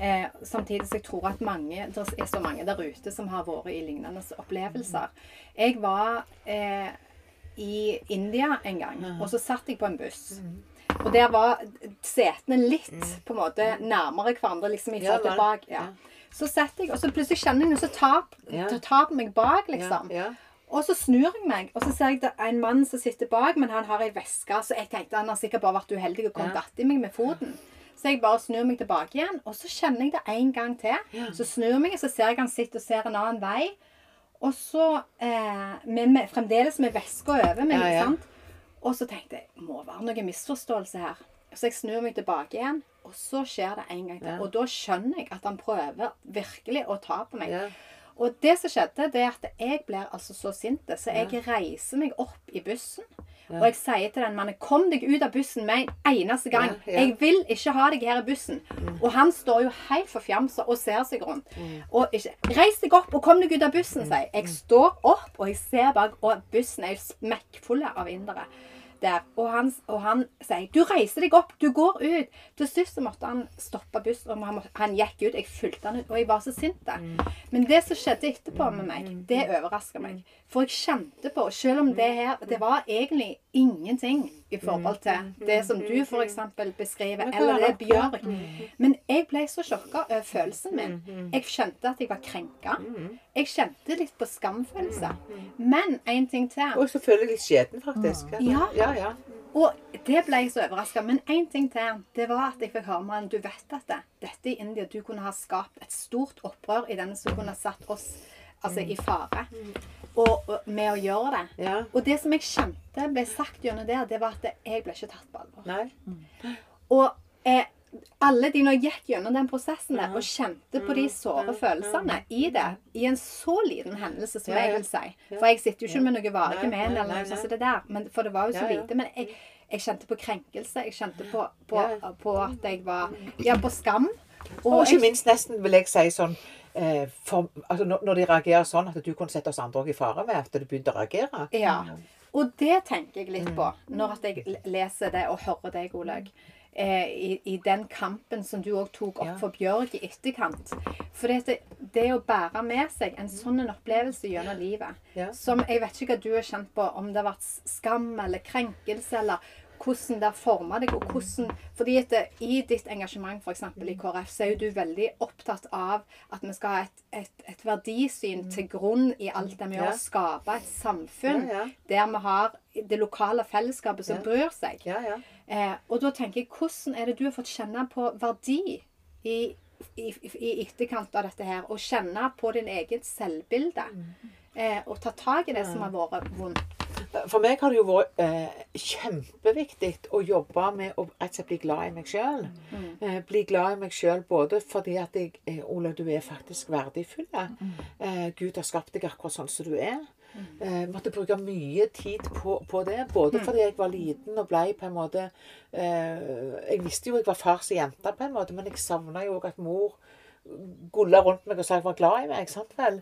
Eh, samtidig så jeg tror at mange, det er så mange der ute som har vært i lignende opplevelser. Jeg var eh, i India en gang, og så satt jeg på en buss. Og der var setene litt på en måte nærmere hverandre, liksom i forhold til bak. Ja. Så setter jeg, og så plutselig kjenner jeg noe som tar, tar på meg bak, liksom. Og så snur jeg meg, og så ser jeg det er en mann som sitter bak, men han har ei veske, så jeg tenkte han har sikkert bare vært uheldig og kommet Ja. datt i meg med foten. Så jeg bare snur meg tilbake igjen, og så kjenner jeg det en gang til. Så snur jeg meg, og så ser jeg han sitter og ser en annen vei. Og så eh, men med, fremdeles med veska over meg, Ja, ja. ikke sant. Og så tenkte jeg må være noe misforståelse her. Så jeg snur meg tilbake igjen, og så skjer det en gang til. Ja. Og da skjønner jeg at han prøver virkelig å ta på meg. Ja. Og det som skjedde, det er at jeg blir altså så sint, så jeg reiser meg opp i bussen. Og jeg sier til den mannen 'Kom deg ut av bussen med en eneste gang'. Jeg vil ikke ha deg her i bussen. Og han står jo helt forfjamsa og ser seg rundt. Og ikke 'Reis deg opp og kom deg ut av bussen', sier jeg. Jeg står opp, og jeg ser bak, og bussen er jo smekkfull av indere. Der. Og, han, og han sier 'Du reiser deg opp, du går ut'. Til slutt så måtte han stoppe bussen, og han, han gikk ut. Jeg fulgte han ut, og jeg var så sint. Mm. Men det som skjedde etterpå med meg, det overraska meg. For jeg kjente på, selv om det her Det var egentlig ingenting i forhold til det som du f.eks. beskriver, eller det? Bjørg. Men jeg ble så sjokka over følelsen min. Jeg kjente at jeg var krenka. Jeg kjente litt på skamfølelse. Men en ting til. Og så føler jeg litt skjeden, faktisk. Ja. ja, ja. Og det ble jeg så overraska. Men én ting til. Det var at jeg fikk høre med han, Du vet at det, dette i India Du kunne ha skapt et stort opprør i denne som kunne ha satt oss altså, i fare. Og, og med å gjøre det. ja. Og det som jeg kjente ble sagt gjennom det, det var at jeg ble ikke tatt på alvor. Mm. Og eh, alle de når jeg gikk gjennom den prosessen der og kjente på de såre følelsene i det, i en så liten hendelse som jeg vil si For jeg sitter jo ikke med noe varige men eller noe sånt som det der, men, for det var jo så lite. Men jeg, jeg kjente på krenkelse. Jeg kjente på, på, på at jeg var Ja, på skam. Og ikke minst nesten, vil jeg si, sånn for, altså, når, når de reagerer sånn at du kunne sette oss andre i fare ved at du begynte å reagere. Ja. Og det tenker jeg Mm. litt på når at jeg leser det og hører deg, Olaug. Eh, i, I den kampen som du òg tok opp Ja. for Bjørg i etterkant. For det, det å bære med seg en sånn en opplevelse gjennom livet, Ja. som jeg vet ikke hva du har kjent på, om det har vært skam eller krenkelse, eller hvordan det har forma deg, og hvordan Fordi at i ditt engasjement f.eks. i KrF, så er jo du veldig opptatt av at vi skal ha et, et, et verdisyn til grunn i alt det vi gjør, Ja. skape et samfunn Ja, ja. der vi har det lokale fellesskapet som bryr seg. Ja, ja. Eh, og da tenker jeg, hvordan er det du har fått kjenne på verdi i, i, i etterkant av dette her? Og kjenne på din eget selvbilde? Eh, og ta tak i det som har vært vondt. For meg har det jo vært eh, kjempeviktig å jobbe med å slett bli glad i meg sjøl. Eh, bli glad i meg sjøl både fordi at jeg eh, Ola, du er faktisk verdifull. Eh, Gud har skapt deg akkurat sånn som du er. Eh, måtte bruke mye tid på, på det. Både fordi jeg var liten og blei på en måte eh, Jeg visste jo jeg var fars jente, på en måte, men jeg savna jo òg at mor gulla rundt meg og sa jeg var glad i meg. sant vel?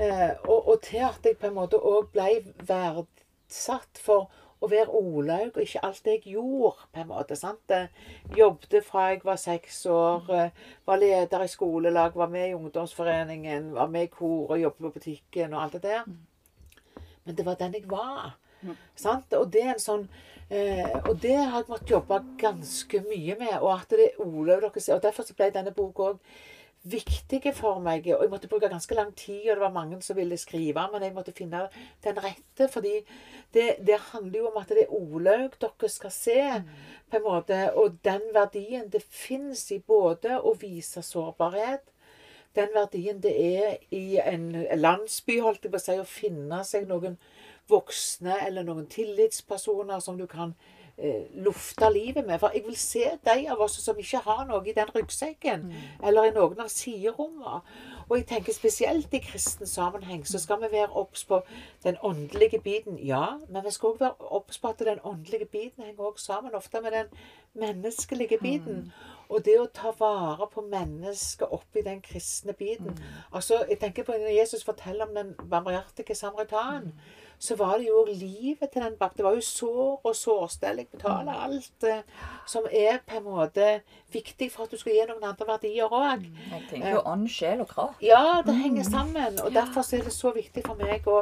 Eh, og, og til at jeg på en måte òg ble verdsatt for å være Olaug og ikke alt det jeg gjorde, på en måte. sant? Jeg jobbet fra jeg var seks år, eh, var leder i skolelag, var med i ungdomsforeningen, var med i kor og jobbet på butikken og alt det der. Men det var den jeg var. Sant? Og det er en sånn eh, Og det har jeg måttet jobbe ganske mye med. Og at det er Olaug dere ser. Og derfor ble denne boka òg viktige for meg. Og jeg måtte bruke ganske lang tid, og det var mange som ville skrive, men jeg måtte finne den rette. fordi det, det handler jo om at det er Olaug dere skal se, på en måte. Og den verdien det fins i både å vise sårbarhet den verdien det er i en landsby, holdt jeg på å si, å finne seg noen voksne eller noen tillitspersoner som du kan lufte livet med. For jeg vil se de av oss som ikke har noe i den ryggsekken, eller i noen av siderommene. Og jeg tenker spesielt i kristen sammenheng så skal vi være obs på den åndelige biten. Ja, men vi skal òg være obs på at den åndelige biten henger også sammen ofte med den menneskelige biten. Og det å ta vare på mennesket oppi den kristne biten. Altså, jeg tenker på Når Jesus forteller om den barmhjertige samaritan, så var det jo livet til den bak. Det var jo sår og sårstell. Jeg betaler alt eh, som er på en måte viktig for at du skal gi noen andre verdier òg. Jeg tenker jo ånd, sjel og kropp. Ja, det henger sammen. Og derfor så er det så viktig for meg å,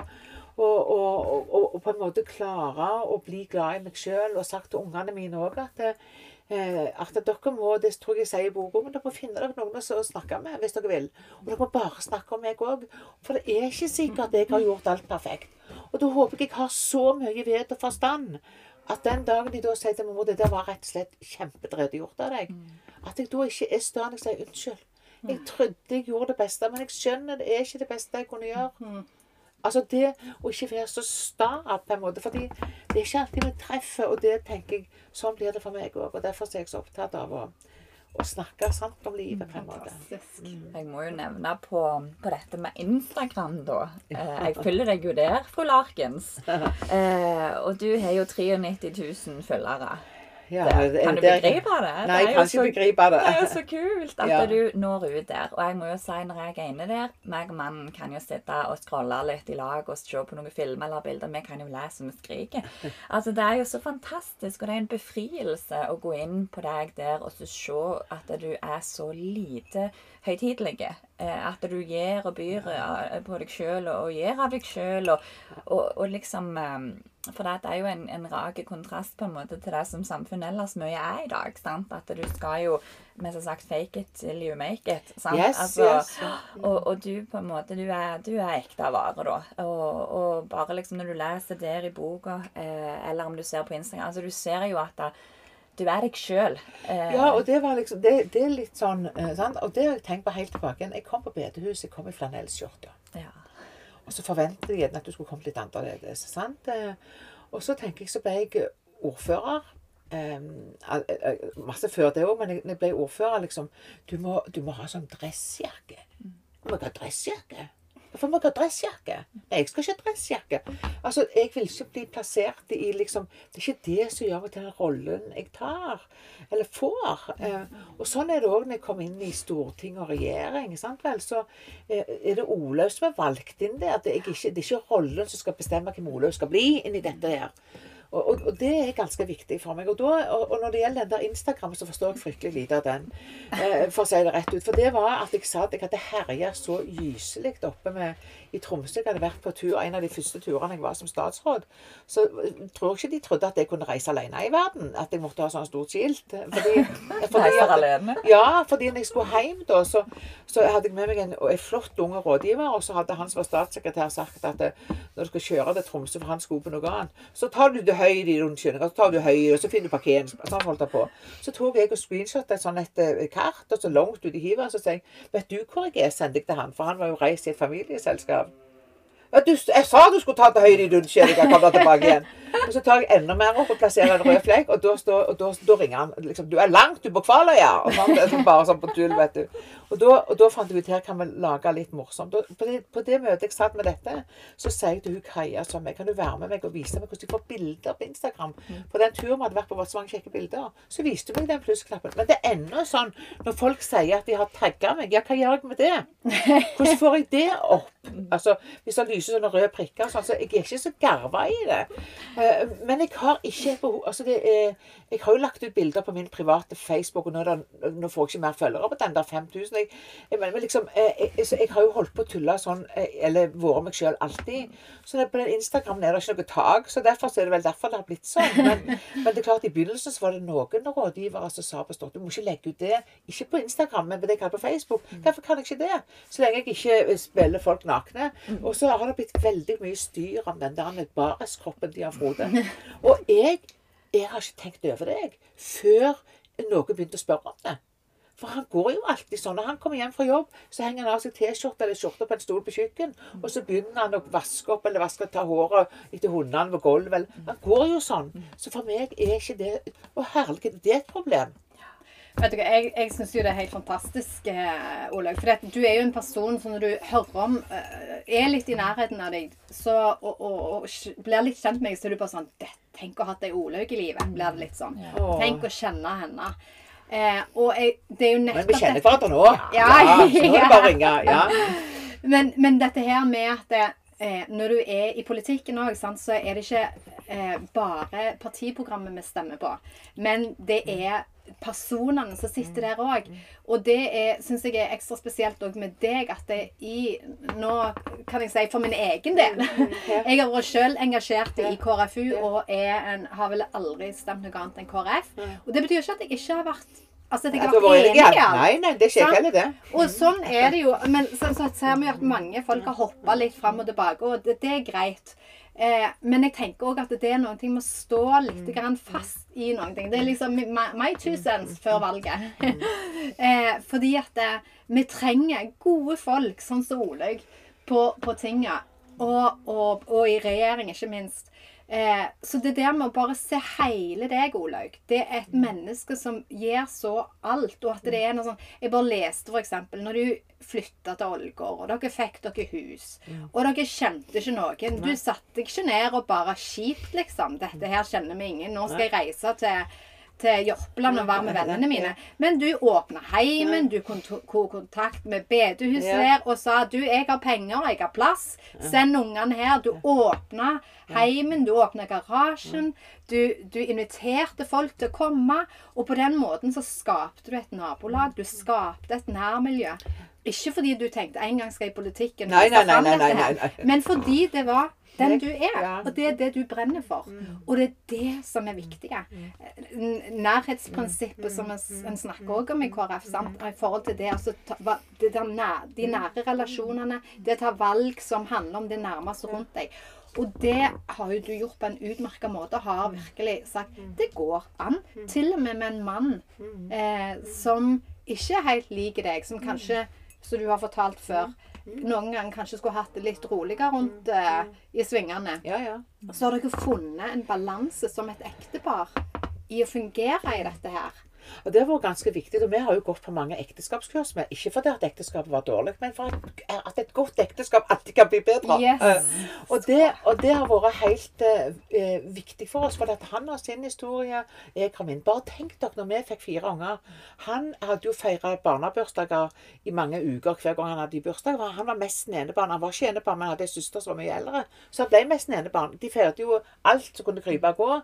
og, og, og, og, på en måte klare å bli glad i meg sjøl. Og sagt til ungene mine òg at, eh, at dere må det tror jeg jeg sier i boka, men dere må finne dere noen å snakke med hvis dere vil. Og dere må bare snakke om meg òg. For det er ikke sikkert at jeg har gjort alt perfekt. Og da håper jeg jeg har så mye vett og forstand at den dagen de da sier til min mor det der var rett og slett kjempedrevet gjort av deg, at jeg da ikke er stående og sier unnskyld. Jeg trodde jeg gjorde det beste, men jeg skjønner det er ikke det beste jeg kunne gjøre. Altså det å ikke være så sta på en måte. fordi det er ikke alltid vi treffer, og det tenker jeg Sånn blir det for meg òg. Og derfor er jeg så opptatt av å, å snakke sant om livet på en måte. Mm. Jeg må jo nevne på, på dette med Instagram, da. Eh, jeg følger deg jo der, fru Larkens. *laughs* Eh, og du har jo 93 000 følgere. Ja, Det, kan du begripe det? Nei, jeg kan ikke begripe det. Det er jo så kult at Ja. du når ut der. Og jeg må jo si, når jeg er inne der meg og mannen kan jo sitte og scrolle litt i lag og se på noen filmer eller bilder. Vi kan jo lese og vi skriker. *laughs* Altså, det er jo så fantastisk, og det er en befrielse å gå inn på deg der og så se at du er så lite høytidelig. Eh, At du gir og byr eh, på deg sjøl og gir av deg sjøl. Og, og, og liksom eh, For det er jo en, en rak kontrast på en måte til det som samfunnet ellers mye er i dag. sant? At du skal jo mest har sagt 'fake it till you make it'. sant? Altså, Yes, yes. Og, og du på en måte, du er, du er ekte vare, da. Og, bare liksom når du leser der i boka, eller om du ser på Instagram altså Du ser jo at da, du er deg sjøl. Eh, Ja, og det var liksom Det, det er litt sånn eh, sant? Og det har jeg tenkt på helt tilbake igjen. Jeg kom på bedehuset, jeg kom i flanellskjorte. ja. Og så forventet jeg gjerne at du skulle kommet litt annerledes. sant? Eh, Og så tenker jeg, så ble jeg ordfører. Masse før det òg, men jeg, jeg ble ordfører, liksom Du må, du må ha sånn dressjakke. Du må ikke ha dressjakke. Hvorfor må jeg ha dressjakke? Nei, jeg skal ikke ha dressjakke. Altså, Jeg vil ikke bli plassert i liksom Det er ikke det som gjør meg til den rollen jeg tar, eller får. Eh, og sånn er det òg når jeg kommer inn i storting og regjering. sant vel? Så eh, er det Olaug som er valgt inn der. Det er, ikke, det er ikke rollen som skal bestemme hvem Olaug skal bli inni dette her. Og, og, og det er ganske viktig for meg. Og, da, og, når det gjelder den der Instagram, så forstår jeg fryktelig lite av den. Eh, for å si det rett ut. For det var at jeg sa at jeg hadde herja så gyselig oppe med, i Tromsø. Jeg hadde vært på tur, en av de første turene jeg var som statsråd. Så jeg tror ikke de trodde at jeg kunne reise alene i verden. At jeg måtte ha sånn stort skilt. Fordi, *laughs* fordi alene. ja, fordi når jeg skulle hjem da, så, så hadde jeg med meg en, en flott unge rådgiver, og så hadde han som var statssekretær sagt at eh, når du skal kjøre til Tromsø, for han skulle på noe annet, så tar du det høyre i rundkjøringa, så tar du høyre, og så finner du parkering. Sånn holdt jeg på. Så tok jeg og screenshot et sånt et eh, kart, og så langt ut i hivet, så sier jeg, vet du hvor jeg er, sendte jeg til han, for han var jo reist i et familieselskap. Jeg sa du skulle ta til høyre i rundkjøringa, kom da tilbake igjen. Og så tar jeg enda mer opp og plasserer en rød flekk, og da, står, og da, da ringer han liksom 'Du er langt, du på Kvaløya!' Og sånn, er sånn bare sånn på tull, vet du. Og da, og da fant jeg ut her kan vi lage litt morsomt. Og på, det, på det møtet jeg satt med dette, så sier jeg til hun Kaja som meg, kan du være med meg og vise meg hvordan du får bilder på Instagram? På den turen vi hadde vært på, var så mange kjekke bilder. Så viste hun meg den plussknappen. Men det er ennå sånn når folk sier at de har tagga meg, ja, hva gjør jeg med det? Hvordan får jeg det opp? *laughs* Altså, Hvis det lyser sånne røde prikker, sånn, så jeg er ikke så garva i det. Eh, Men jeg har ikke altså det er, Jeg har jo lagt ut bilder på min private Facebook, og nå, det, nå får jeg ikke mer følgere på den der 5000. Jeg, jeg, men liksom, eh, jeg, jeg har jo holdt på å tulle sånn, eh, eller vært meg sjøl alltid. Så det, på den Instagramen er det ikke noe tak, så derfor så er det vel derfor det har blitt sånn. Men, men det er klart, i begynnelsen så var det noen rådgivere som sa på Stort du må ikke legge ut det, ikke på Instagram, men på det jeg kaller på Facebook. Derfor kan jeg ikke det? Så lenge jeg ikke eh, spiller folk nakne. Og så har det blitt veldig mye styr om den der bareskroppen har Jan Frode. Og jeg, jeg har ikke tenkt over det, jeg, før noen begynte å spørre om det. For han går jo alltid sånn. Når han kommer hjem fra jobb, så henger han av seg T-skjorte eller skjorte på en stol på kjøkken. Og så begynner han å vaske opp eller vaske ta håret etter hundene på gulvet. Han går jo sånn. Så for meg er ikke det Å herlighet, det er et problem. Vet du hva, Jeg, jeg syns jo det er helt fantastisk, eh, Olaug. For du er jo en person som når du hører om eh, Er litt i nærheten av deg så, og, og, og blir litt kjent med deg, så er du bare sånn Tenk å ha hatt ei Olaug i livet. Blir det litt sånn. Ja. Tenk å kjenne henne. Eh, og jeg, det er jo nettopp Men vi kjenner hverandre nå. Ja. så nå er det bare å *laughs* ringe. Ja. Men, men dette her med at det, eh, når du er i politikken òg, så er det ikke eh, bare partiprogrammet vi stemmer på. Men det er personene som sitter der òg. Og det syns jeg er ekstra spesielt òg med deg at det i Nå kan jeg si for min egen del. *laughs* Jeg har vært sjøl engasjert i KrFU og en, har vel aldri stemt noe annet enn KrF. Og det betyr ikke at jeg ikke har vært Altså jeg har vært enig i alt. Nei, nei, det skjer ikke heller, det. Og sånn er det jo. Men så, så ser vi at mange folk har hoppa litt fram og tilbake, og det, det er greit. Eh, men jeg tenker òg at det er noen ting med å stå litt grann fast i noen ting. Det er liksom my, my two cents før valget. *laughs* eh, fordi at eh, vi trenger gode folk, sånn som Olaug, på, på tinga. Og, og, og i regjering, ikke minst. Eh, så det der med å bare se hele deg, Olaug Det er et menneske som gir så alt. Og at det er noe sånn Jeg bare leste for eksempel når du flytta til Ålgård, og dere fikk dere hus, og dere kjente ikke noen. Du satte deg ikke ned og bare Kjipt, liksom. Dette her kjenner vi ingen. Nå skal jeg reise til til Jørpeland og være med vennene mine. Men du åpna heimen, du tok kontakt med bedehuset der og sa du, jeg har penger, jeg har plass, send ungene her. Du åpna heimen, du åpna garasjen. Du, du inviterte folk til å komme. Og på den måten så skapte du et nabolag. Du skapte et nærmiljø. Ikke fordi du tenkte en gang skal jeg i politikken, Nei, nei, nei, nei, men fordi det var den du er. Og det er det du brenner for. Og det er det som er viktig. Nærhetsprinsippet som en, snakker også om i KrF, sant? i forhold til det, altså, det nær, de nære relasjonene, det å ta valg som handler om det nærmeste rundt deg. Og det har jo du gjort på en utmerka måte. Har virkelig sagt det går an. Til og med med en mann eh, som ikke helt liker deg, som kanskje, som du har fortalt før, noen ganger kanskje skulle hatt det litt roligere rundt eh, i svingene. Ja, ja. Så har dere funnet en balanse som et ektepar i å fungere i dette her. Og det har vært ganske viktig. Og vi har jo gått på mange ekteskapskurs med. Ikke fordi at ekteskapet var dårlig, men for at, at et godt ekteskap alltid kan bli bedre. Yes. Uh, og, det, og det har vært helt uh, viktig for oss. For at han har sin historie, jeg har min. Bare tenk dere når vi fikk fire unger. Han hadde jo feira barnebursdager i mange uker hver gang han hadde bursdag. Han var mest enebarn. Han var ikke enebarn, men hadde en søster som var mye eldre. Så han ble mest enebarn. De feiret jo alt som kunne krype og gå.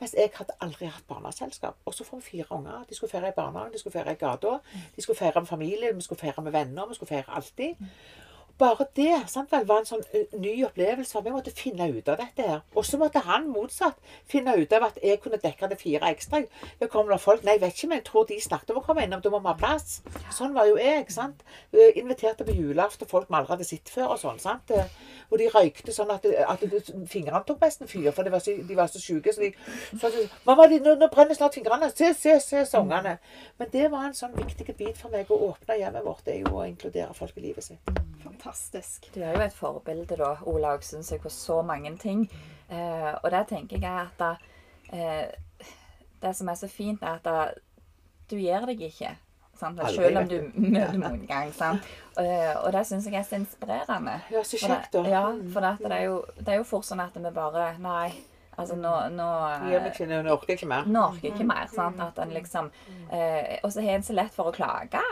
Mens jeg hadde aldri hatt barneselskap. Og så får vi fire unger. De skulle feire i barnehagen, de skulle feire i gata. De skulle feire med familie, vi skulle feire med venner. Vi skulle feire alltid. Bare det sant vel, var en sånn ny opplevelse. Vi måtte finne ut av dette her. Og så måtte han motsatt finne ut av at jeg kunne dekke det fire ekstra. Det kom det folk Nei, jeg vet ikke, men jeg tror de snakket om å komme innom. Da må vi ha plass. Sånn var jo jeg. sant? Inviterte på julaften folk vi aldri hadde sett før. og sånn, sant? Og de røykte sånn at, at det- fingrene tok nesten fyr, for de var så, de var så syke. Så de så de, Mamma, de, nå, nå brenner snart fingrene. Se, se, se, sangene.' Men det var en sånn viktig bit for meg å åpne hjemmet vårt. Det er jo å inkludere folk i livet sitt. Fantastisk. Du er jo et forbilde, da, Olaug, syns jeg, på så mange ting. Eh, og der tenker jeg at da, eh, Det som er så fint, er at da, du gir deg ikke. Sant? Selv om du møter motgang. Eh, og det syns jeg er så inspirerende. Ja, så kjekt, det, da. ja, for det, det, er jo, det er jo fort sånn at vi bare Nei, altså nå, nå ikke, nå orker jeg ikke mer. nå orker jeg ikke mer. sant? At en liksom, eh, Og så har en så lett for å klage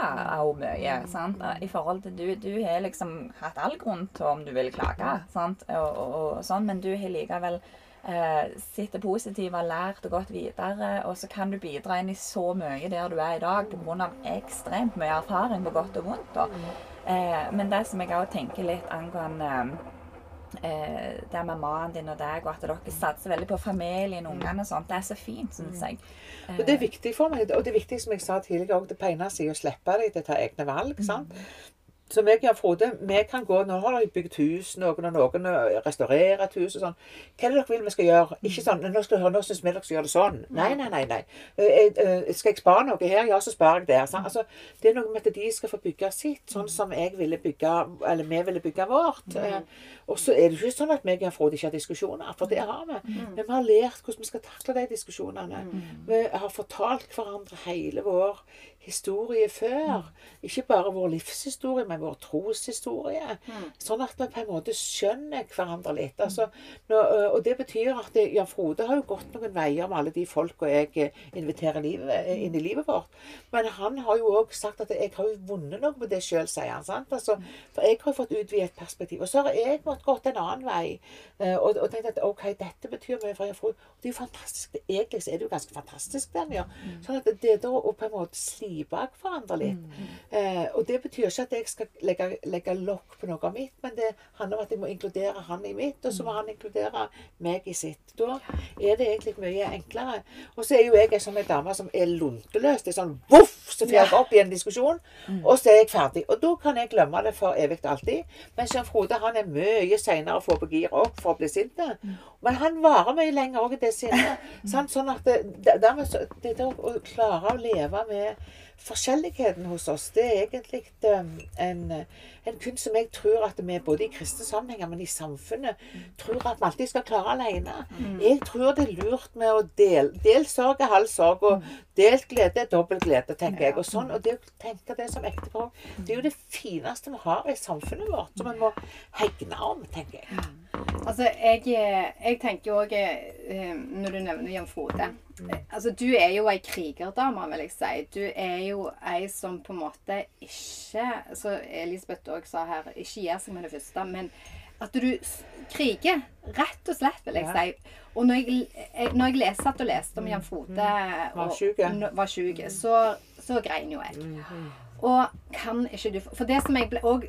òg mye. sant? I forhold til Du du har liksom hatt all grunn til om du vil klage, sant? Og, og, og sånn, men du har likevel eh, positiv og har lært og gått videre. Og så kan du bidra inn i så mye der du er i dag pga. ekstremt mye erfaring på godt og vondt. Og, Eh, men det som jeg òg tenker litt angående eh, det med mannen din og deg, og at dere satser veldig på familien og ungene og sånt. Det er så fint, syns jeg. Og det er viktig for meg, og det er viktig som jeg sa tidligere, det peneste seg å slippe deg til å ta egne valg. sant? Så meg og Frode, vi kan gå Nå har de bygd hus, noen og noen restaurerer et hus og sånn. Hva er det dere vil vi skal gjøre? Ikke sånn Nå skal høre, nå syns vi dere skal gjøre det sånn. Nei, nei, nei. nei. Eh, eh, Skal jeg spare noe her? Ja, så sparer jeg der. Altså, det er noe med at de skal få bygge sitt, sånn som jeg ville bygge, eller vi ville bygge vårt. Eh, Og så er det ikke sånn at meg og Frode ikke har diskusjoner, for det har vi. Men vi har lært hvordan vi skal takle de diskusjonene. Vi har fortalt hverandre hele vår historie før. Ikke bare vår livshistorie, men vår troshistorie. Sånn at vi på en måte skjønner hverandre litt. Altså, når, og det betyr at det, Jan Frode har jo gått noen veier med alle de folka jeg inviterer livet, inn i livet vårt. Men han har jo òg sagt at jeg har jo vunnet noe med det sjøl, sier han. sant? Altså, for jeg har jo fått utvidet perspektiv. Og så har jeg måttet gått en annen vei. Og, og tenkt at OK, dette betyr mye for Jan Frode. Og det er jo fantastisk. Egentlig så er det jo ganske fantastisk, det han gjør. Sånn at det da å på en måte slipe av hverandre litt. Eh, og det betyr ikke at jeg skal legge, legge lokk på noe av mitt, men det handler om at jeg må inkludere han i mitt, og så må han inkludere meg i sitt. Da er det egentlig mye enklere. Og så er jo jeg en sånn en dame som er lunteløs. Det er sånn voff, så får jeg opp i en diskusjon, og så er jeg ferdig. Og da kan jeg glemme det for evig og alltid. Mens Jan Frode han er mye seinere å få på giret opp for å bli sint. Men han varer mye lenger òg, det sinnet. *laughs* Sånn at det, det, dermed det, det det å klare å leve med forskjelligheten hos oss, det er egentlig um, en, en kunst som jeg tror at vi både i kristne sammenhenger, men i samfunnet, tror at vi alltid skal klare alene. Jeg tror det er lurt med å dele del sorg er halv sorg, og delt glede er dobbel glede, tenker jeg. Og sånn, og det å tenke det som ektepar, det er jo det fineste vi har i samfunnet vårt, som vi må hegne om, tenker jeg. Altså, jeg, eh, jeg tenker jo òg Når du nevner Jan Frode eh, Altså, du er jo ei krigerdame, vil jeg si. Du er jo ei som på en måte ikke Så Elisabeth òg sa her, ikke gir seg med det første. Men at du kriger, rett og slett, vil jeg Ja. si. Og når jeg, når jeg leser at du leste om Jan Frode Var og- var syk, så, så grein jo jeg. Og kan ikke du For det som jeg ble òg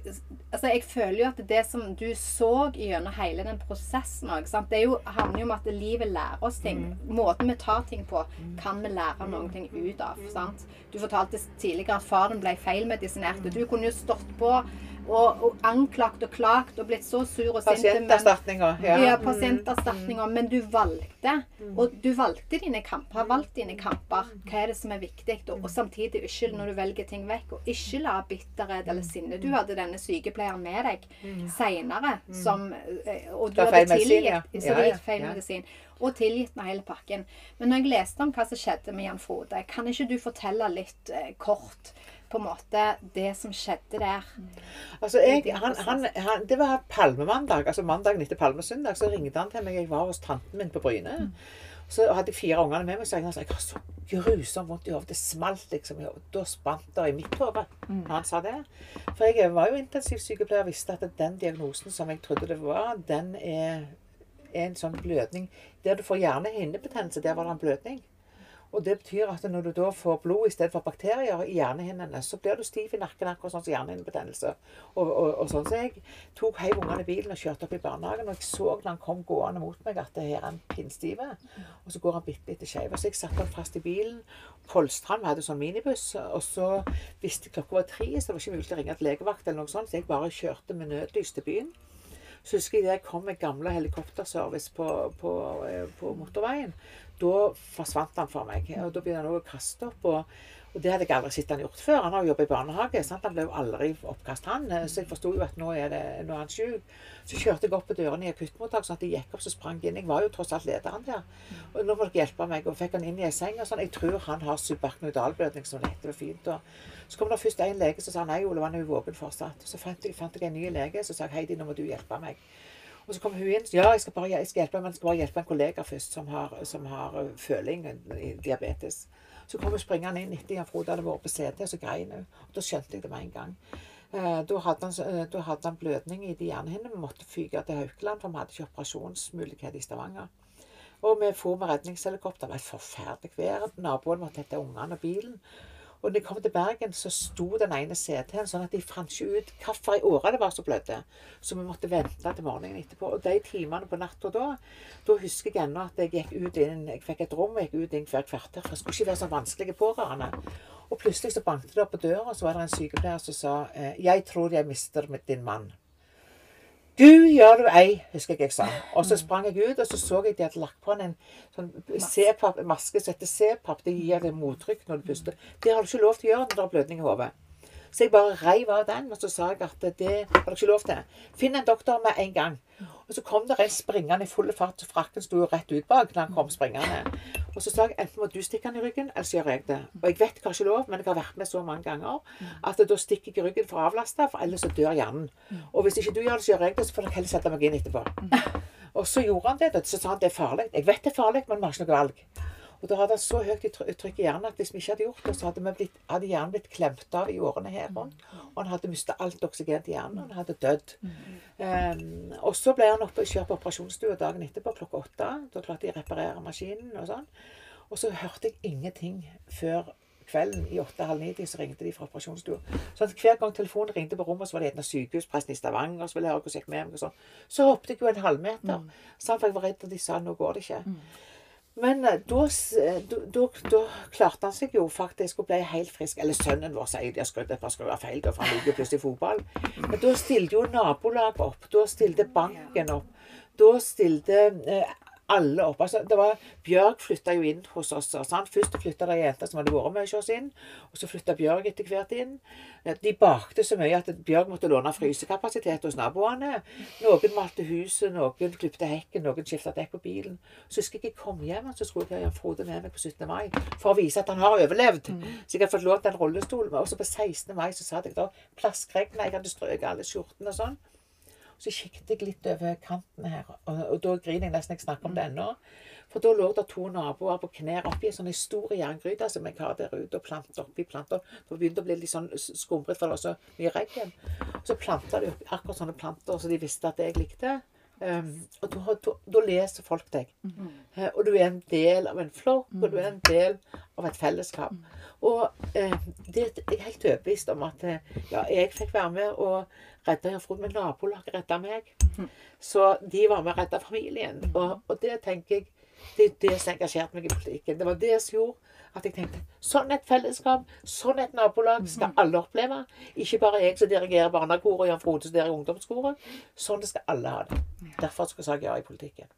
Altså, jeg føler jo at det som du så gjennom hele den prosessen òg, Det jo, handler jo om at livet lærer oss ting. Måten vi tar ting på, kan vi lære noen ting ut av. sant? Du fortalte tidligere at faren ble feilmedisinert. og Du kunne jo stått på og, og anklagt og klagt og blitt så sur og sint. men- Pasienterstatninga. ja, pasienterstatninger. Men du valgte. Og du valgte dine kamper. Valgt dine kamper. Hva er det som er viktig? Og, og samtidig ikke når du velger ting vekk. Og ikke la bitterhet eller sinne Du hadde denne sykepleieren med deg seinere som eh, Og du hadde ja. tilgitt. Så Ja, det gikk feil medisin. og tilgitt meg hele pakken. Men når jeg leste om hva som skjedde med Jan Frode, kan ikke du fortelle litt eh, kort på en måte det som skjedde der? Altså, jeg, han, han, han, det var palmemandag, altså mandagen etter palmesøndag. Så ringte han til meg. Jeg var hos tanten min på Bryne. Så hadde jeg fire ungene med meg. Så jeg, sa, jeg har så grusomt vondt i hodet. Det smalt liksom. Da spant det i mitt hode Mm. han sa det. For jeg var jo intensivsykepleier og visste at den diagnosen som jeg trodde det var, den er, er en sånn blødning. Der du får hjernehinnebetennelse, der var det en blødning. Og det betyr at når du da får blod i stedet for bakterier i hjernehinnene, så blir du stiv i nakken, akkurat sånn som hjernehinnebetennelse. Og, og, og sånn så jeg tok heiv ungene i bilen og kjørte opp i barnehagen, og jeg så når han kom gående mot meg at det her er en pinnstiv. Og så går han bitte litt skeiv. Så jeg satte han fast i bilen, Polstrand, han, vi hadde sånn minibuss, og så visste klokka var tre, så det var ikke mulig å ringe til legevakt eller noe sånt, så jeg bare kjørte med nødlys til byen. Så husker jeg det kom med gamle helikopterservice på, på, eh, på motorveien. Da forsvant han for meg. og Da begynte han også å kaste opp. og, og det hadde jeg aldri sett han gjort før. Han har jo jobbet i barnehage. sant? Han ble jo aldri oppkast, han. Så jeg forsto jo at nå er, det, nå er han sjuk. Så kjørte jeg opp på dørene i akuttmottak, sånn at de gikk opp, så sprang inn. Jeg var jo tross alt lederen der. Og nå må dere hjelpe meg. Og fikk han inn i ei seng og sånn. Jeg tror han har subarknoidalblødning, som det heter fint. Og så kom det først en lege som sa nei, Ole, han er jo våken fortsatt. Så fant jeg, fant jeg en ny lege som sa Heidi, nå må du hjelpe meg. Og så kom hun inn. Ja, jeg skal bare jeg skal hjelpe, men jeg skal bare hjelpe en kollega først som har, som har uh, føling i diabetes. Så kom hun springende inn etter at Frode hadde vært på CD, og så grein hun. Og da skjønte jeg det med en gang. Eh, da, hadde han, eh, da hadde han blødning i de hjernehinnene. Vi måtte fyke til Haukeland, for vi hadde ikke operasjonsmulighet i Stavanger. Og vi for med redningshelikopter. Det var et forferdelig vær. Naboen måtte hente ungene og bilen. Og når jeg kom til Bergen, så sto den ene CT-en sånn at de fant ikke ut hvilken i året det var som blødde. Så vi måtte vente til morgenen etterpå. Og de timene på natta da, da husker jeg ennå at jeg gikk ut inn Jeg fikk et rom og gikk ut inn hvert kvarter. For det skulle ikke være så vanskelig pårørende. Og plutselig så banket det opp på døra, og så var det en sykepleier som sa eh, 'Jeg tror jeg mister din mann'. Gud gjør du ei, husker jeg jeg sa. Og så sprang jeg ut, og så så jeg de hadde lagt på han en sånn maske som heter C-papp. Det gir deg mottrykk når du puster. Det har du ikke lov til å gjøre når det er blødning i hodet. Så jeg bare reiv av den, og så sa jeg at det har du ikke lov til. Finn en doktor med en gang. Og så kom det en springende i full fart, så frakken sto jo rett ut bak når han kom springende. Og så sa jeg enten må du stikke han i ryggen, eller så gjør jeg det. Og jeg vet hva ikke lov, men jeg har vært med så mange ganger at da stikker jeg i ryggen for å avlaste, for ellers så dør hjernen. Og hvis ikke du gjør det, så gjør jeg det, så får dere heller sette meg inn etterpå. Og så gjorde han det. og Så sa han det er farlig. Jeg vet det er farlig, men vi har ikke noe valg. Og da hadde han så høyt trykk i hjernen at hvis vi ikke hadde gjort det, så hadde, blitt, hadde hjernen blitt klemt av i årene her rundt. Og han hadde mista alt oksygen til hjernen. og Han hadde dødd. Um, og så ble han oppe, kjørt på operasjonsstua dagen etterpå klokka åtte. Da klarte de å reparere maskinen og sånn. Og så hørte jeg ingenting før kvelden i åtte-halv ni så ringte de fra operasjonsstua. Så hver gang telefonen ringte på rommet, så var det en av sykehuspresten i Stavanger som ville høre hvordan det gikk med meg. og sånn. Så hoppet jeg jo en halvmeter. Sant? For jeg var redd, at de sa nå går det ikke. Men eh, eh, da, klarte han seg jo faktisk og ble helt frisk. Eller sønnen vår, sier de har skrudd et par være feil, for han liker plutselig fotball. Men da stilte jo nabolaget opp. Da stilte banken opp. Da stilte eh, alle opp. Altså, det var, Bjørg flytta jo inn hos oss. Sant? Først flytta det ei jente som hadde vært med hos oss inn. Og så flytta Bjørg etter hvert inn. De bakte så mye at Bjørg måtte låne frysekapasitet hos naboene. Noen malte huset, noen klipte hekken, noen skifta dekk på bilen. Så husker jeg jeg kom hjem, og så skulle jeg ha Frode med meg på 17. mai for å vise at han har overlevd. Så jeg hadde fått lånt en rullestol. Og så på 16. mai så satt jeg da plaskregna. Jeg hadde strøket alle skjortene og sånn. Så kikket jeg litt over kanten her, og, og da griner jeg nesten jeg snakker om det ennå. For da lå det to naboer på knær oppi en sånn stor jerngryte som jeg har der ute, og plantet oppi planter. Det begynte å bli litt sånn skumret, for det var så mye regn. Så planta de oppi akkurat sånne planter så de visste at jeg likte. Um, og da, leser folk deg. Eh, og du er en del av en flokk, og du er en del av et fellesskap. Og eh, det jeg er helt overbevist om at eh, ja, jeg fikk være med og redde Frode, men nabolaget redda meg. Så de var med og redda familien. Og, og det tenker jeg det er det som engasjerte meg i politikken. Det var det som gjorde at jeg tenkte sånn et fellesskap, sånn et nabolag skal alle oppleve. Ikke bare jeg som dirigerer barnekoret og Jan Frode som dirigerer ungdomskoret. Sånn det skal alle ha det. Derfor skal jeg ja i politikken.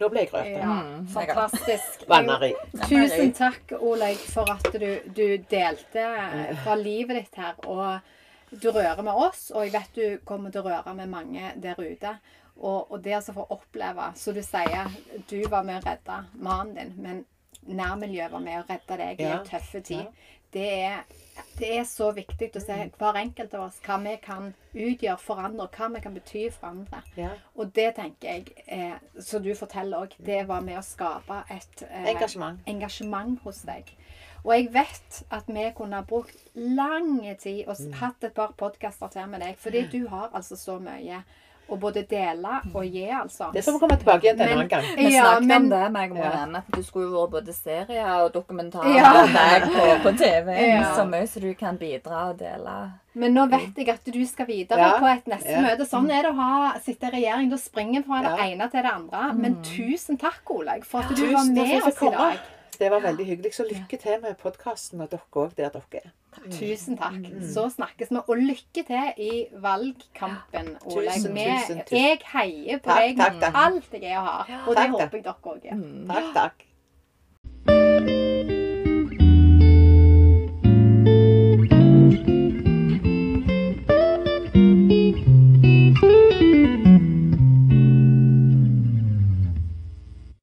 Nå ble jeg rørt. Ja, fantastisk. *laughs* Vanneri. Tusen takk, Olaug, for at du, du delte fra livet ditt her. Og du rører med oss, og jeg vet du kommer til å røre med mange der ute. Og, og det å få oppleve Så du sier du var med å redde mannen din, men nærmiljøet var med å redde deg i en tøff tid. Det, er, det er så viktig å se hver enkelt av oss hva vi kan utgjøre for andre, og hva vi kan bety for andre. Ja. Og det tenker jeg, eh, som du forteller òg, det var med å skape et eh, Engasjement. engasjement hos deg. Og jeg vet at vi kunne ha brukt lang tid og Mm. hatt et par podkaster til med deg, fordi *clears throat* du har altså så mye å både dele og gi, altså. Det får vi komme tilbake igjen til en annen gang. Vi Ja, snakket men- om det, meg og Ja. Marianne, at du skulle jo vært både serie og dokumentar Ja. deg på, på TV. *laughs* Ja. Så mye så du kan bidra og dele. Men nå vet jeg at du skal videre Ja. på et neste Ja. møte. Sånn er det å ha, sitte i regjering. Da springer en fra det ene til det andre. Men tusen takk, Olaug, for at du var med oss i dag. Det var veldig hyggelig. Så lykke til med podkasten og dere òg der dere er. Tusen takk. Mm. Så snakkes vi. Og lykke til i valgkampen, Olaug. Tusen, tusen, tusen. Jeg heier på deg med alt jeg har. Og det håper jeg dere òg gjør. Takk, takk.